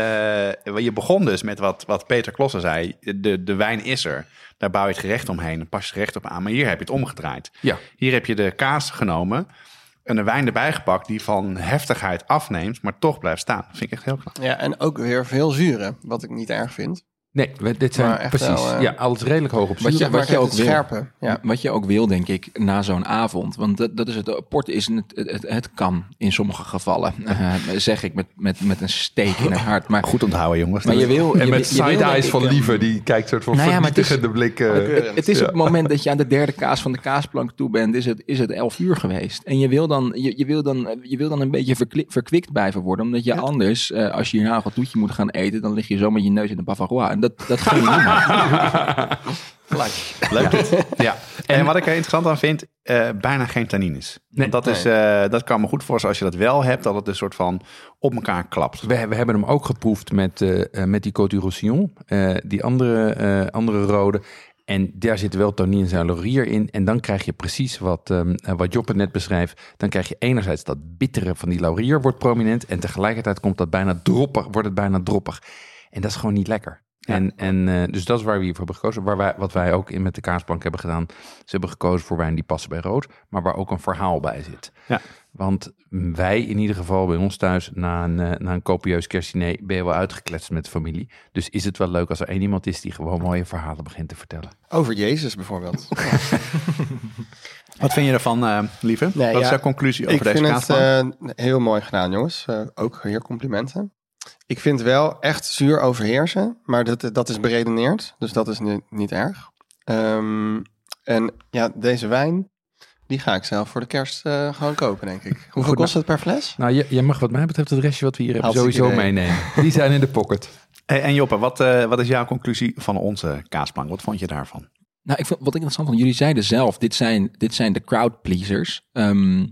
je begon dus met wat, wat Peter Klossen zei. De, de wijn is er, daar bouw je het gerecht omheen en pas je het gerecht op aan. Maar hier heb je het omgedraaid. Ja. Hier heb je de kaas genomen en een wijn erbij gepakt die van heftigheid afneemt, maar toch blijft staan. Dat vind ik echt heel knap. Ja, en ook weer veel zuren, wat ik niet erg vind. Nee, we- dit zijn echt precies... wel, eh, ja, alles redelijk hoog op Wat je- zuur. Wat je het ook wil. scherpe. Ja. Wat je ook wil, denk ik, na zo'n avond. Want dat, dat is het. Port is het, het, het kan in sommige gevallen. Eh, zeg ik met, met, met een steek in het [laughs] hart. Maar, Goed onthouden, jongens. maar je wil. En je, met side-eyes van eh, Lieve, die kijkt soort van Nou ja, maar het is- vernietigende blik. eh, Het, het is ja. op het moment dat je aan de derde kaas van de kaasplank toe bent, is het, is het elf uur geweest. En je wil dan, je, je wil dan, je wil dan een beetje verkwikt blijven worden. Omdat je anders, eh, als je hierna een toetje moet gaan eten, dan lig je zo met je neus in de bavarois. Dat, dat ga je niet doen. [laughs] Leuk dit. Ja. En, wat ik er interessant aan vind, eh, bijna geen tannines. Nee. Dat, is, eh, dat kan me goed voorstellen als je dat wel hebt, dat het een soort van op elkaar klapt. We, we hebben hem ook geproefd met, eh, met die Côte du Roussillon, eh, die andere, eh, andere rode. En daar zit wel tannines en laurier in. En dan krijg je precies wat, ehm, eh, wat Joppe net beschrijft. Dan krijg je enerzijds dat bittere van die laurier wordt prominent. En tegelijkertijd komt dat bijna droppig, wordt het bijna droppig. En dat is gewoon niet lekker. En, en eh, dus dat is waar we hiervoor hebben gekozen. Waar wij, wat wij ook in met de kaasplank hebben gedaan. Ze hebben gekozen voor wijn die passen bij rood. Maar waar ook een verhaal bij zit. Ja. Want wij in ieder geval bij ons thuis na een, eh, na een copieus kerstdiner ben je wel uitgekletst met de familie. Dus is het wel leuk als er één iemand is die gewoon mooie verhalen begint te vertellen. Over Jezus bijvoorbeeld. [laughs] Wat vind je ervan, eh, lieve? Nee, Wat is jouw conclusie over ik deze vind het kaasplank? eh, heel mooi gedaan, jongens. Eh, ook hier complimenten. Ik vind wel echt zuur overheersen, maar dat, dat is beredeneerd, dus dat is niet, niet erg. Ehm, en ja, deze wijn, die ga ik zelf voor de kerst eh, gewoon kopen, denk ik. Hoeveel Goed, kost het per fles? Nou, je, je mag wat mij betreft het restje wat we hier hebben sowieso idee. meenemen. [laughs] Die zijn in de pocket. Hey, en Joppe, wat, eh, wat is jouw conclusie van onze kaasplank? Wat vond je daarvan? Nou, ik vond, wat ik interessant vond, jullie zeiden zelf, dit zijn, dit zijn de crowd pleasers. Ehm,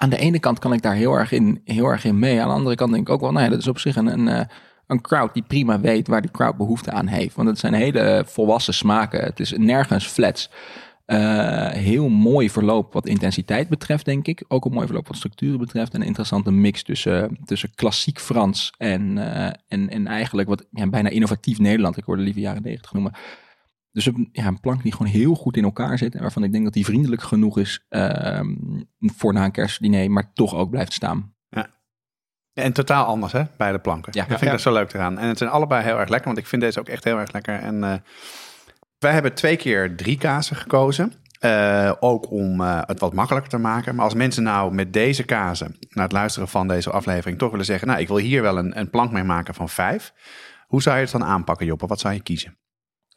aan de ene kant kan ik daar heel erg in, heel erg in mee. Aan de andere kant denk ik ook wel, nou ja, dat is op zich een, een, eh, een crowd die prima weet waar die crowd behoefte aan heeft. Want het zijn hele volwassen smaken. Het is nergens flats. Eh, heel mooi verloop wat intensiteit betreft, denk ik. Ook een mooi verloop wat structuren betreft. En een interessante mix tussen, tussen klassiek Frans en, eh, en, en eigenlijk wat ja, bijna innovatief Nederland. Ik hoorde liever jaren 90 noemen. Dus een, ja, een plank die gewoon heel goed in elkaar zit. En waarvan ik denk dat die vriendelijk genoeg is ehm, voor na een kerstdiner, maar toch ook blijft staan. En totaal anders, hè? Beide planken. Ja. dat vind ik Ja. dat zo leuk eraan. En het zijn allebei heel erg lekker, want ik vind deze ook echt heel erg lekker. En eh, wij hebben twee keer drie kazen gekozen. Eh, ook om eh, het wat makkelijker te maken. Maar als mensen nou met deze kazen, na het luisteren van deze aflevering, toch willen zeggen: Nou, ik wil hier wel een, een plank mee maken van vijf. Hoe zou je het dan aanpakken, Joppe? Wat zou je kiezen?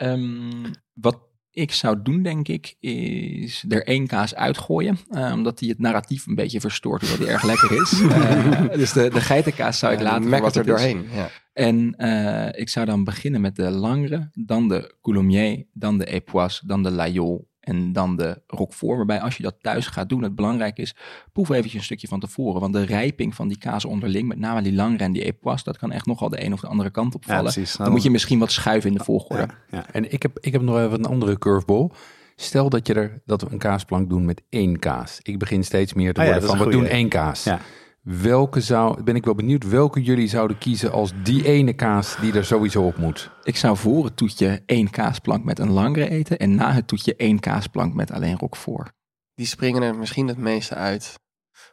Ehm, wat ik zou doen, denk ik, is er één kaas uitgooien. eh, omdat die het narratief een beetje verstoort, hoewel die erg lekker is. [laughs] Eh, dus de, de geitenkaas zou ik Ja, laten voor wat er doorheen. Ja. En eh, ik zou dan beginnen met de Langre, dan de Coulommiers, dan de Epoisse, dan de Layol en dan de Roquefort. Waarbij als je dat thuis gaat doen, het belangrijk is, proef eventjes een stukje van tevoren. Want de rijping van die kaas onderling, met name die Langre en die Epoisse, dat kan echt nogal de een of de andere kant opvallen. precies. dan moet je misschien wat schuiven in de volgorde. Ja, ja. En ik heb, ik heb nog even een andere curveball. Stel dat, je er, dat we een kaasplank doen met één kaas. Ik begin steeds meer te ja, worden van, we doen één kaas. Ja. Welke zou, ben ik wel benieuwd, welke jullie zouden kiezen als die ene kaas die er sowieso op moet? Ik zou voor het toetje één kaasplank met een Langre eten en na het toetje één kaasplank met alleen Roquefort. Die springen er misschien het meeste uit.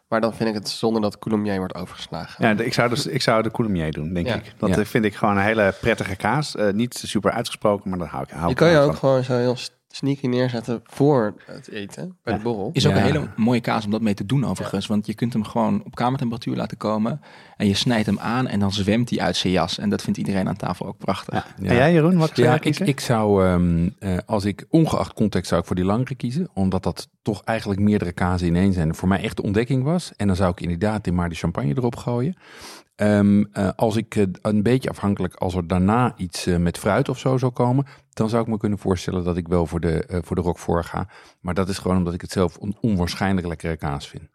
Maar dan vind ik het zonder dat Coulommiers wordt overgeslagen. Ja, ik zou, dus, ik zou de Coulommiers doen, denk Ja. ik. Dat Ja. vind ik gewoon een hele prettige kaas. Eh, niet super uitgesproken, maar dat hou ik, hou Je ik kan je ook van. gewoon zo heel st- sneaky neerzetten voor het eten bij Ja. de borrel. Is ook Ja. een hele mooie kaas om dat mee te doen overigens. Want je kunt hem gewoon op kamertemperatuur laten komen. En je snijdt hem aan en dan zwemt hij uit zijn jas. En dat vindt iedereen aan tafel ook prachtig. Ja. En jij Jeroen, wat zou Ja, ik, kiezen? ik zou, ehm, eh, als ik ongeacht context, zou ik voor die langere kiezen. Omdat dat toch eigenlijk meerdere kazen in één zijn. Voor mij echt de ontdekking was. En dan zou ik inderdaad in maar de champagne erop gooien. Ehm, eh, als ik een beetje afhankelijk, als er daarna iets eh, met fruit of zo zou komen, dan zou ik me kunnen voorstellen dat ik wel voor de, voor de Roquefort ga. Maar dat is gewoon omdat ik het zelf een onwaarschijnlijk lekkere kaas vind.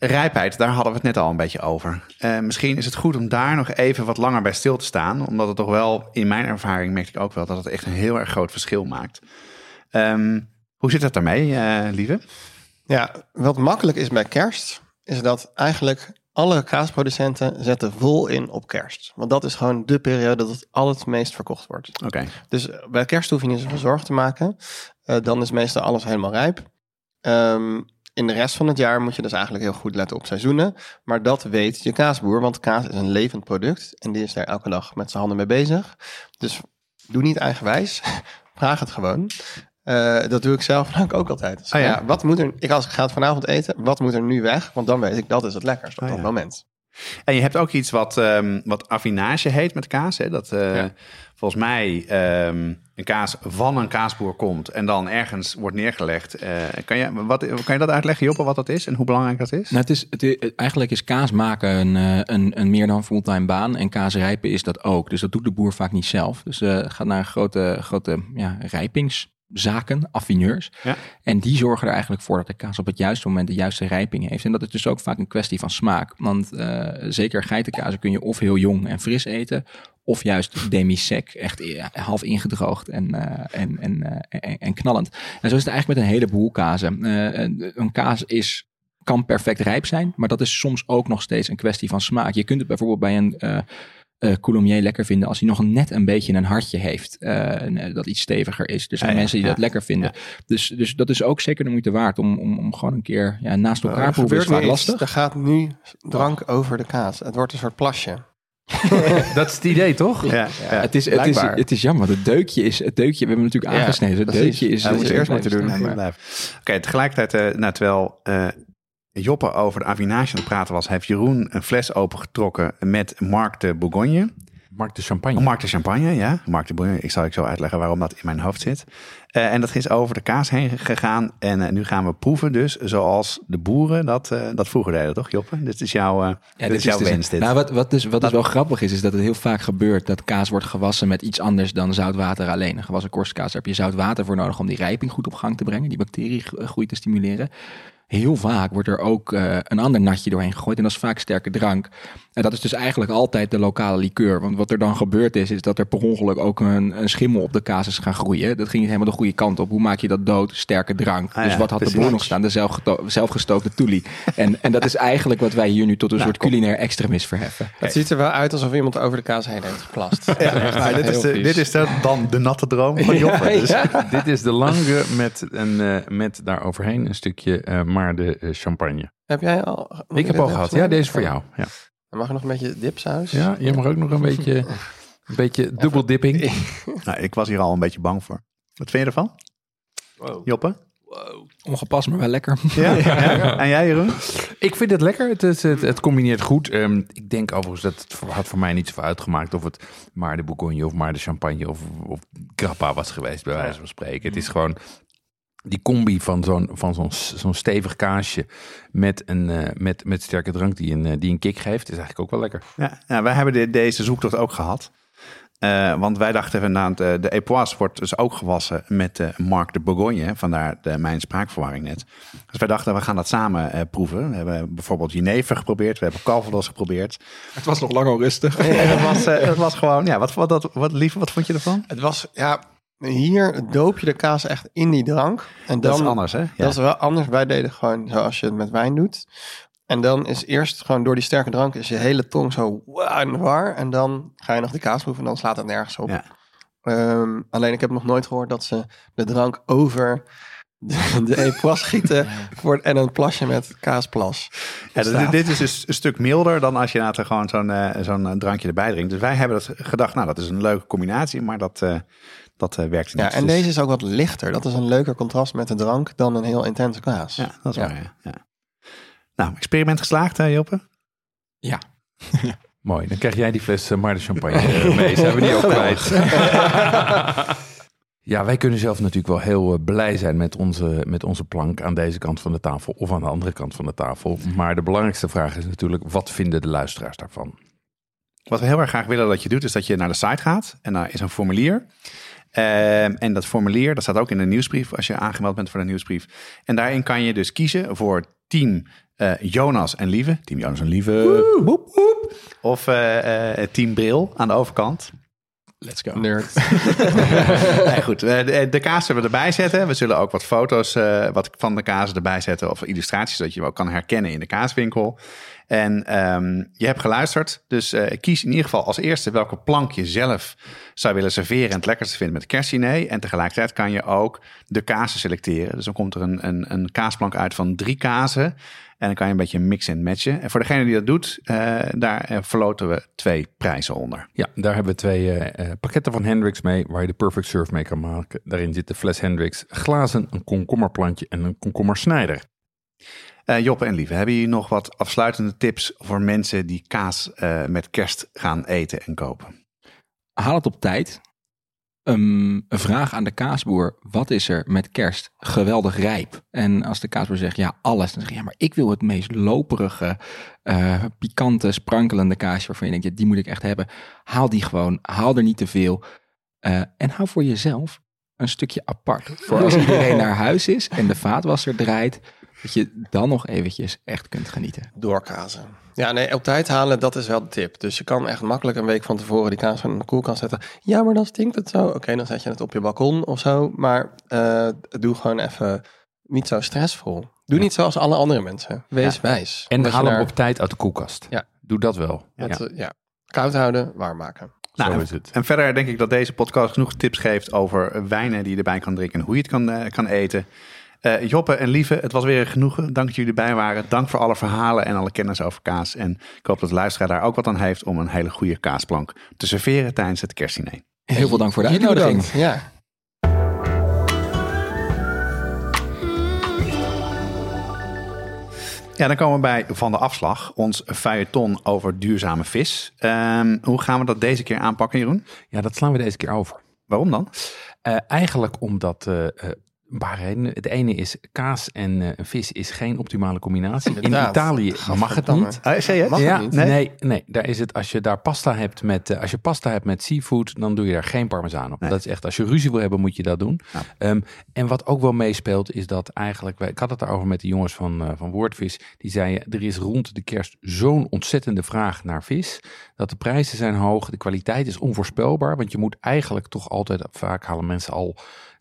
Rijpheid, daar hadden we het net al een beetje over. Eh, misschien is het goed om daar nog even wat langer bij stil te staan. Omdat het toch wel, in mijn ervaring merk ik ook wel, dat het echt een heel erg groot verschil maakt. Ehm, hoe zit het daarmee, eh, lieve? Ja, wat makkelijk is bij kerst, is dat eigenlijk alle kaasproducenten zetten vol in op kerst. Want dat is gewoon de periode dat het al het meest verkocht wordt. Oké, Dus bij kerst hoef je niet zoveel zorgen te maken. Eh, dan is meestal alles helemaal rijp. Ehm, in de rest van het jaar moet je dus eigenlijk heel goed letten op seizoenen. Maar dat weet je kaasboer, want kaas is een levend product. En die is daar elke dag met zijn handen mee bezig. Dus doe niet eigenwijs. [laughs] Vraag het gewoon. Eh, dat doe ik zelf [laughs] namelijk ook altijd. Dus, Oh ja? ja, wat moet er, ik als ik ga het vanavond eten, wat moet er nu weg? Want dan weet ik dat is het lekkerst op Oh dat ja. moment. En je hebt ook iets wat, ehm, wat affinage heet met kaas. Hè? Dat eh, Ja. volgens mij ehm, een kaas van een kaasboer komt en dan ergens wordt neergelegd. Eh, kan, je, wat, kan je dat uitleggen, Joppe, wat dat is en hoe belangrijk dat is? Nou, het is, het eigenlijk is kaas maken een, eh, een, een meer dan fulltime baan. En kaas rijpen is dat ook. Dus dat doet de boer vaak niet zelf. Dus eh gaat naar grote, grote ja, rijpingszaken, affineurs. Ja. En die zorgen er eigenlijk voor dat de kaas op het juiste moment de juiste rijping heeft. En dat is dus ook vaak een kwestie van smaak. Want eh, zeker geitenkazen kun je of heel jong en fris eten... of juist demi-sec, echt eh, half ingedroogd en, eh, en, en, en, en knallend. En zo is het eigenlijk met een heleboel kazen. Een een kaas is kan perfect rijp zijn, maar dat is soms ook nog steeds een kwestie van smaak. Je kunt het bijvoorbeeld bij een eh eh, lekker vinden als hij nog net een beetje een hartje heeft, eh, en, eh, dat iets steviger is. Er zijn Ja, mensen die ja. dat lekker vinden. Dus, dus dat is ook zeker de moeite waard om, om, om gewoon een keer ja, naast elkaar is vaak nu iets. lastig. Er gaat nu drank over de kaas. Het wordt een soort plasje. [laughs] Dat is het idee, toch? Ja, ja. Het is, het, is, het is jammer. Het deukje is, het deukje, we hebben natuurlijk Ja, aangesneden. Het deukje is. Ja, moeten we eerst moeten doen. Oké, tegelijkertijd, eh, nou, terwijl eh, Joppe over de Avinage aan het praten was, heeft Jeroen een fles opengetrokken met Marc de Bourgogne. Mark de champagne. Oh, Marc de Champagne, ja. Marc de Bourgogne. Ik zal ik zo uitleggen waarom dat in mijn hoofd zit. Eh, en dat is over de kaas heen gegaan. En eh, nu gaan we proeven dus zoals de boeren dat, eh, dat vroeger deden, toch Joppe? Dit is jouw, eh dit is jouw dus- wens, dit. Nou, wat, wat, dus, wat dus wel grappig is, is dat het heel vaak gebeurt dat kaas wordt gewassen met iets anders dan zoutwater alleen. Een gewassen korstkaas, daar heb je zoutwater voor nodig om die rijping goed op gang te brengen, die bacteriegroei te stimuleren. Heel vaak wordt er ook eh, een ander natje doorheen gegooid en dat is vaak sterke drank. En dat is dus eigenlijk altijd de lokale liqueur. Want wat er dan gebeurd is, is dat er per ongeluk ook een, een schimmel op de kaas is gaan groeien. Dat ging niet helemaal de goede kant op. Hoe maak je dat dood? Sterke drank. Ah dus ja, wat had de precies. boer nog staan? De zelfgeto- zelfgestookte toelie. En, en dat is eigenlijk wat wij hier nu tot een soort culinair extremis verheffen. Het ziet er wel uit alsof iemand over de kaas heen heeft geplast. Maar dit, is de, dit is de, dan de natte droom van [laughs] Joppe. Dus, Dit is de lange met, een, eh, met daaroverheen een stukje eh, maar de eh, champagne. Heb jij al? Ik heb al gehad. Ja, deze is voor jou. Ja, Dan mag er nog een beetje dipsaus. ja je mag ook nog een beetje, [laughs] een beetje dubbel dipping. [laughs] nou, ik was hier al een beetje bang voor. Wat vind je ervan? Joppe? Ongepast, maar wel lekker. Ja? [laughs] ja. En jij Jeroen? Ik vind het lekker. Het, is, het, het combineert goed. Ehm, ik denk overigens dat het voor- had voor mij niet zoveel uitgemaakt of het maar de Bourgogne of maar de champagne of, of grappa was geweest, bij wijze van spreken. Het is gewoon die combi van zo'n van zo'n zo'n stevig kaasje met een eh, met, met sterke drank die een, eh, die een kick geeft, is eigenlijk ook wel lekker. Ja, ja wij hebben de- deze zoektocht ook gehad. Eh, want wij dachten inderdaad, eh, de Epoisse wordt dus ook gewassen met eh Marc de Bourgogne. hè, Vandaar de, mijn spraakverwarring net. Dus wij dachten, we gaan dat samen eh, proeven. We hebben bijvoorbeeld Jenever geprobeerd. We hebben Calvados geprobeerd. Het was nog lang al rustig. En dat was, [laughs] dat was gewoon, ja, wat, wat, wat, wat lief, wat vond je ervan? Het was, ja, hier doop je de kaas echt in die drank. En dan, Dat is anders, hè? Ja. Dat is wel anders. Wij deden gewoon zoals je het met wijn doet. En dan is eerst gewoon door die sterke drank is je hele tong zo in de war. En dan ga je nog de kaas proeven en dan slaat het nergens op. Ja. Ehm, alleen ik heb nog nooit gehoord dat ze de drank over de [laughs] E-plas gieten voor, en een plasje met kaasplas. Ja, dit, dit is dus een stuk milder dan als je later gewoon zo'n eh, zo'n eh, drankje erbij drinkt. Dus wij hebben het gedacht, nou dat is een leuke combinatie, maar dat, eh dat eh, werkt niet. Ja, en Dus- deze is ook wat lichter. Dat is een leuker contrast met de drank dan een heel intense kaas. Ja, dat is Ja. waar. Ja. Ja. Nou, experiment geslaagd, hè, Joppe? Ja. [laughs] Mooi, dan krijg jij die fles uh, Marde Champagne [laughs] eh, mee. Zijn we die ook kwijt? [laughs] ja, wij kunnen zelf natuurlijk wel heel eh, blij zijn met onze, met onze plank aan deze kant van de tafel of aan de andere kant van de tafel. Maar de belangrijkste vraag is natuurlijk, wat vinden de luisteraars daarvan? Wat we heel erg graag willen dat je doet, is dat je naar de site gaat. En daar is een formulier. Ehm, en dat formulier, dat staat ook in de nieuwsbrief als je aangemeld bent voor de nieuwsbrief. En daarin kan je dus kiezen voor team eh, Jonas en Lieve. Team Jonas en Lieve. Woep, woep. Of eh, eh, team Bril aan de overkant. Let's go. Nerd. [laughs] nee, goed, de, de kaas zullen we erbij zetten. We zullen ook wat foto's eh, wat van de kaas erbij zetten. Of illustraties, zodat je hem ook kan herkennen in de kaaswinkel. En ehm, je hebt geluisterd. Dus eh, kies in ieder geval als eerste welke plank je zelf zou willen serveren. En het lekkerste vindt met kerstdiner. En tegelijkertijd kan je ook de kazen selecteren. Dus dan komt er een, een, een kaasplank uit van drie kazen. En dan kan je een beetje mixen en matchen. En voor degene die dat doet, eh, daar eh, verloten we twee prijzen onder. Ja, daar hebben we twee pakketten van Hendrix mee, waar je de Perfect Surf mee kan maken. Daarin zit de fles Hendrix, glazen, een komkommerplantje en een komkommersnijder. Eh, Joppe en Lieve, hebben jullie nog wat afsluitende tips voor mensen die kaas eh, met kerst gaan eten en kopen? Haal het op tijd. Ehm, een vraag aan de kaasboer. Wat is er met kerst geweldig rijp? En als de kaasboer zegt ja, alles. Dan zeg je ja, maar ik wil het meest loperige, eh, pikante, sprankelende kaasje waarvan je denkt, ja, die moet ik echt hebben. Haal die gewoon. Haal er niet te veel. Eh, en hou voor jezelf een stukje apart. Voor als [laughs] iedereen naar huis is en de vaatwasser draait, dat je dan nog eventjes echt kunt genieten. Doorkazen. Ja, nee, op tijd halen, dat is wel de tip. Dus je kan echt makkelijk een week van tevoren die kaas van in de koelkast zetten. Ja, maar dan stinkt het zo. Oké, dan zet je het op je balkon of zo. Maar eh, doe gewoon even niet zo stressvol. Doe niet zoals alle andere mensen. Wees wijs. En haal hem op tijd uit de koelkast. Ja. Doe dat wel. Ja, eh, ja, koud houden, warm maken. Nou, zo en- is het. En verder denk ik dat deze podcast genoeg tips geeft over wijnen die je erbij kan drinken en hoe je het kan, eh, kan eten. Eh, Joppe en Lieve, het was weer een genoegen. Dank dat jullie erbij waren. Dank voor alle verhalen en alle kennis over kaas. En ik hoop dat de luisteraar daar ook wat aan heeft om een hele goede kaasplank te serveren tijdens het kerstdiner. Heel veel dank voor de uitnodiging. Ja. Ja, dan komen we bij Van de Afslag, ons feuilleton over duurzame vis. Ehm, hoe gaan we dat deze keer aanpakken, Jeroen? Ja, dat slaan we deze keer over. Waarom dan? Eh, eigenlijk omdat eh, paar redenen. Het ene is kaas en eh, vis is geen optimale combinatie. In. Italië mag het niet. Het? Mag het ja, niet? nee? Nee? nee, daar is het. Als je daar pasta hebt met, eh, als je pasta hebt met seafood, dan doe je daar geen parmezaan op. Nee. Dat is echt, als je ruzie wil hebben, moet je dat doen. Ja. Ehm, en wat ook wel meespeelt, is dat eigenlijk, ik had het daarover met de jongens van, eh, van Woordvis, die zeiden, er is rond de kerst zo'n ontzettende vraag naar vis, dat de prijzen zijn hoog, de kwaliteit is onvoorspelbaar, want je moet eigenlijk toch altijd, vaak halen mensen al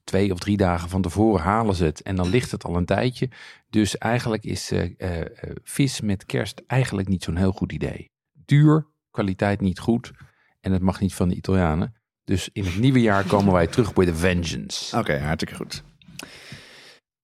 twee of drie dagen van tevoren halen ze het en dan ligt het al een tijdje. Dus eigenlijk is eh, eh, eh, vis met kerst eigenlijk niet zo'n heel goed idee. Duur, kwaliteit niet goed en het mag niet van de Italianen. Dus in het nieuwe jaar komen wij terug bij de vengeance. Oké, hartstikke goed.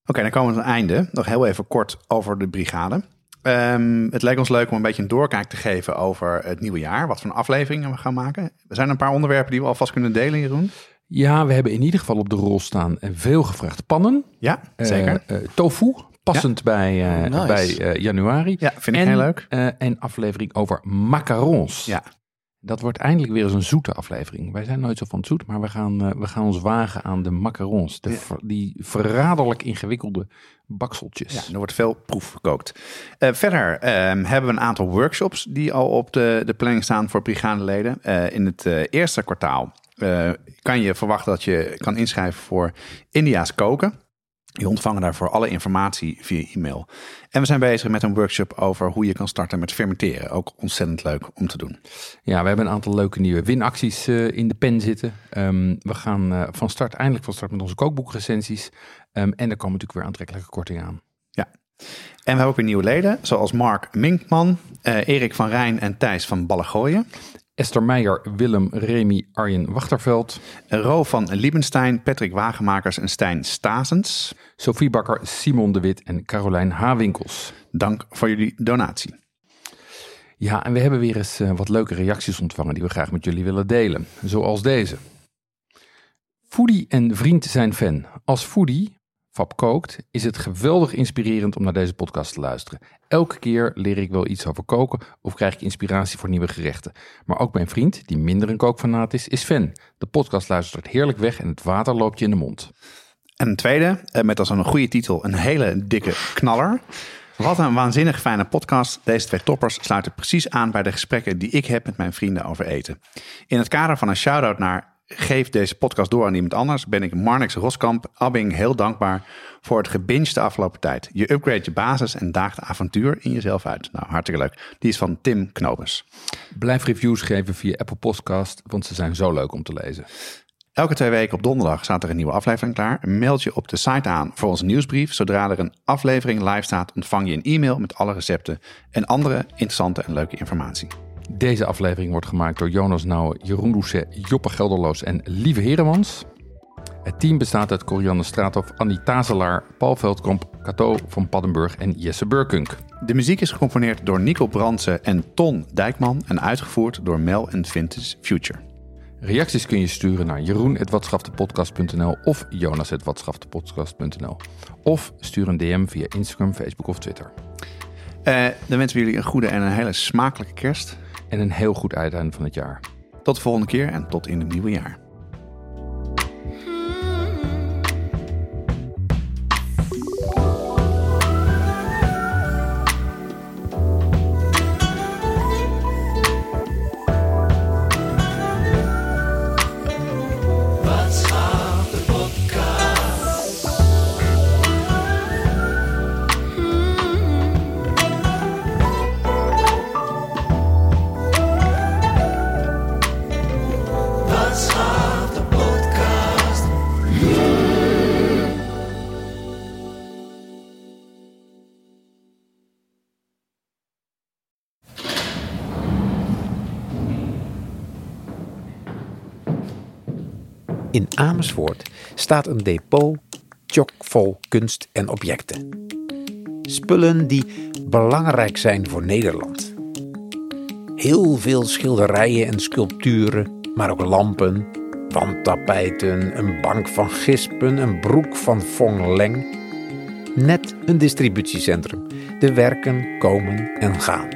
Oké, dan komen we aan het einde. Nog heel even kort over de brigade. Ehm, het leek ons leuk om een beetje een doorkijk te geven over het nieuwe jaar. Wat voor afleveringen we gaan maken. Er zijn een paar onderwerpen die we alvast kunnen delen, Jeroen. Ja, we hebben in ieder geval op de rol staan eh, veel gevraagd pannen. Ja, zeker. Eh, eh, tofu, passend bij, eh, Nice. bij eh, januari. ja, vind ik en, heel leuk. eh, en aflevering over macarons. Ja. Dat wordt eindelijk weer eens een zoete aflevering. Wij zijn nooit zo van het zoet, maar we gaan, eh, we gaan ons wagen aan de macarons. De Ja. ver- die verraderlijk ingewikkelde bakseltjes. Ja, er wordt veel proef gekookt. Eh, verder ehm, hebben we een aantal workshops die al op de, de planning staan voor brigadeleden. Eh in het eh, eerste kwartaal eh, kan je verwachten dat je kan inschrijven voor India's koken. Je ontvangen daarvoor alle informatie via e-mail. En we zijn bezig met een workshop over hoe je kan starten met fermenteren. Ook ontzettend leuk om te doen. Ja, we hebben een aantal leuke nieuwe winacties eh, in de pen zitten. Ehm, we gaan eh, van start, eindelijk van start met onze kookboekrecensies. Ehm, en er komen natuurlijk weer aantrekkelijke kortingen aan. En we hebben ook weer nieuwe leden, zoals Mark Minkman, Erik van Rijn en Thijs van Ballegooien. Esther Meijer, Willem, Remy, Arjen Wachterveld. Ro van Liebenstein, Patrick Wagenmakers en Stijn Stasens. Sophie Bakker, Simon de Wit en Carolijn Hawinkels. Dank voor jullie donatie. Ja, en we hebben weer eens uh, wat leuke reacties ontvangen die we graag met jullie willen delen. Zoals deze. Foodie en vriend zijn fan. Als foodie, Fab kookt, is het geweldig inspirerend om naar deze podcast te luisteren. Elke keer leer ik wel iets over koken of krijg ik inspiratie voor nieuwe gerechten. Maar ook mijn vriend, die minder een kookfanaat is, is fan. De podcast luistert heerlijk weg en het water loopt je in de mond. En een tweede, eh, met als een goede titel, een hele dikke knaller. Wat een waanzinnig fijne podcast. Deze twee toppers sluiten precies aan bij de gesprekken die ik heb met mijn vrienden over eten. In het kader van een shout-out naar Geef deze podcast door aan iemand anders, ben ik Marnix Roskamp Abbing heel dankbaar voor het gebinged de afgelopen tijd. Je upgrade je basis en daagt avontuur in jezelf uit. Nou, hartstikke leuk. Die is van Tim Knobens. Blijf reviews geven via Apple Podcast, want ze zijn zo leuk om te lezen. Elke twee weken op donderdag staat er een nieuwe aflevering klaar. Meld je op de site aan voor onze nieuwsbrief. Zodra er een aflevering live staat, ontvang je een e-mail met alle recepten en andere interessante en leuke informatie. Deze aflevering wordt gemaakt door Jonas Nouwen, Jeroen Doucet, Joppe Gelderloos en Lieve Heremans. Het team bestaat uit Corianne Straathof, Annie Tazelaar, Paul Veldkamp, Cato van Paddenburg en Jesse Burkunk. De muziek is gecomponeerd door Nico Brandsen en Ton Dijkman en uitgevoerd door Mel en Vintage Future. Reacties kun je sturen naar jeroen.watschaftepodcast.nl of jonas.watschaftepodcast.nl. Of stuur een DM via Instagram, Facebook of Twitter. Uh, dan wensen we jullie een goede en een hele smakelijke kerst. En een heel goed uiteinde van het jaar. Tot de volgende keer en tot in het nieuwe jaar. In Amersfoort staat een depot chockvol kunst en objecten. Spullen die belangrijk zijn voor Nederland. Heel veel schilderijen en sculpturen, maar ook lampen, wandtapijten, een bank van gispen, een broek van Fong Leng. Net een distributiecentrum. De werken komen en gaan.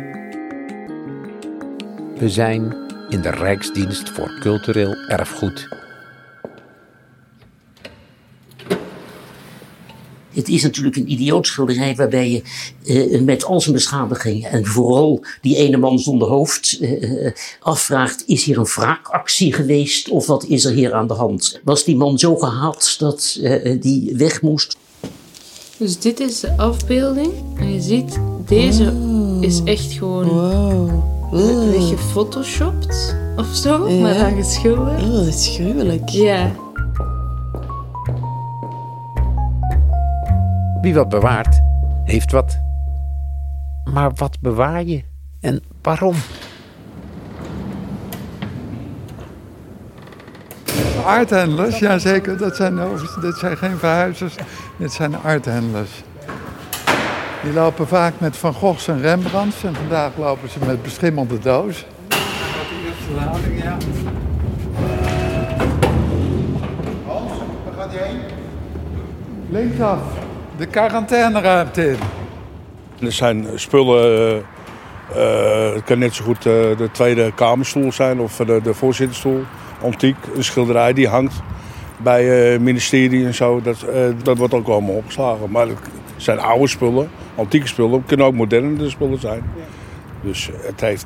We zijn in de Rijksdienst voor Cultureel Erfgoed Het is natuurlijk een idioot schilderij waarbij je uh, met al zijn beschadigingen en vooral die ene man zonder hoofd uh, afvraagt: is hier een wraakactie geweest of wat is er hier aan de hand? Was die man zo gehaald dat uh, die weg moest? Dus dit is de afbeelding en je ziet, deze wow. is echt gewoon wow. weggefotoshopt of zo, ja. maar dan geschilderd. Oh, dat is gruwelijk. Ja. Wie wat bewaart, heeft wat. Maar wat bewaar je en waarom? Arthandlers, ja zeker. Dat zijn, dat zijn geen verhuizers, dit zijn arthandlers. Die lopen vaak met Van Goghs en Rembrandts en vandaag lopen ze met beschimmelde doos. Ja. Hans, waar gaat hij heen? Linksaf de quarantaineruimte in. Er zijn spullen, uh, het kan net zo goed uh, de tweede kamerstoel zijn of de, de voorzitterstoel. Antiek, een schilderij die hangt bij het ministerie en zo. Dat, dat wordt ook allemaal opgeslagen. Maar het zijn oude spullen, antieke spullen. Het kunnen ook moderne spullen zijn. Dus het heeft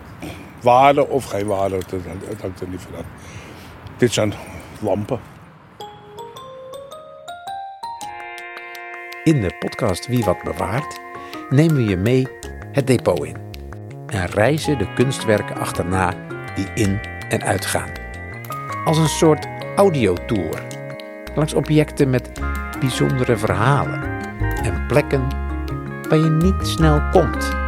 waarde of geen waarde, het, hangt er niet vanaf. Dit zijn lampen. In de podcast Wie wat bewaart nemen we je mee het depot in en reizen de kunstwerken achterna die in en uitgaan. Als een soort audiotour langs objecten met bijzondere verhalen en plekken waar je niet snel komt.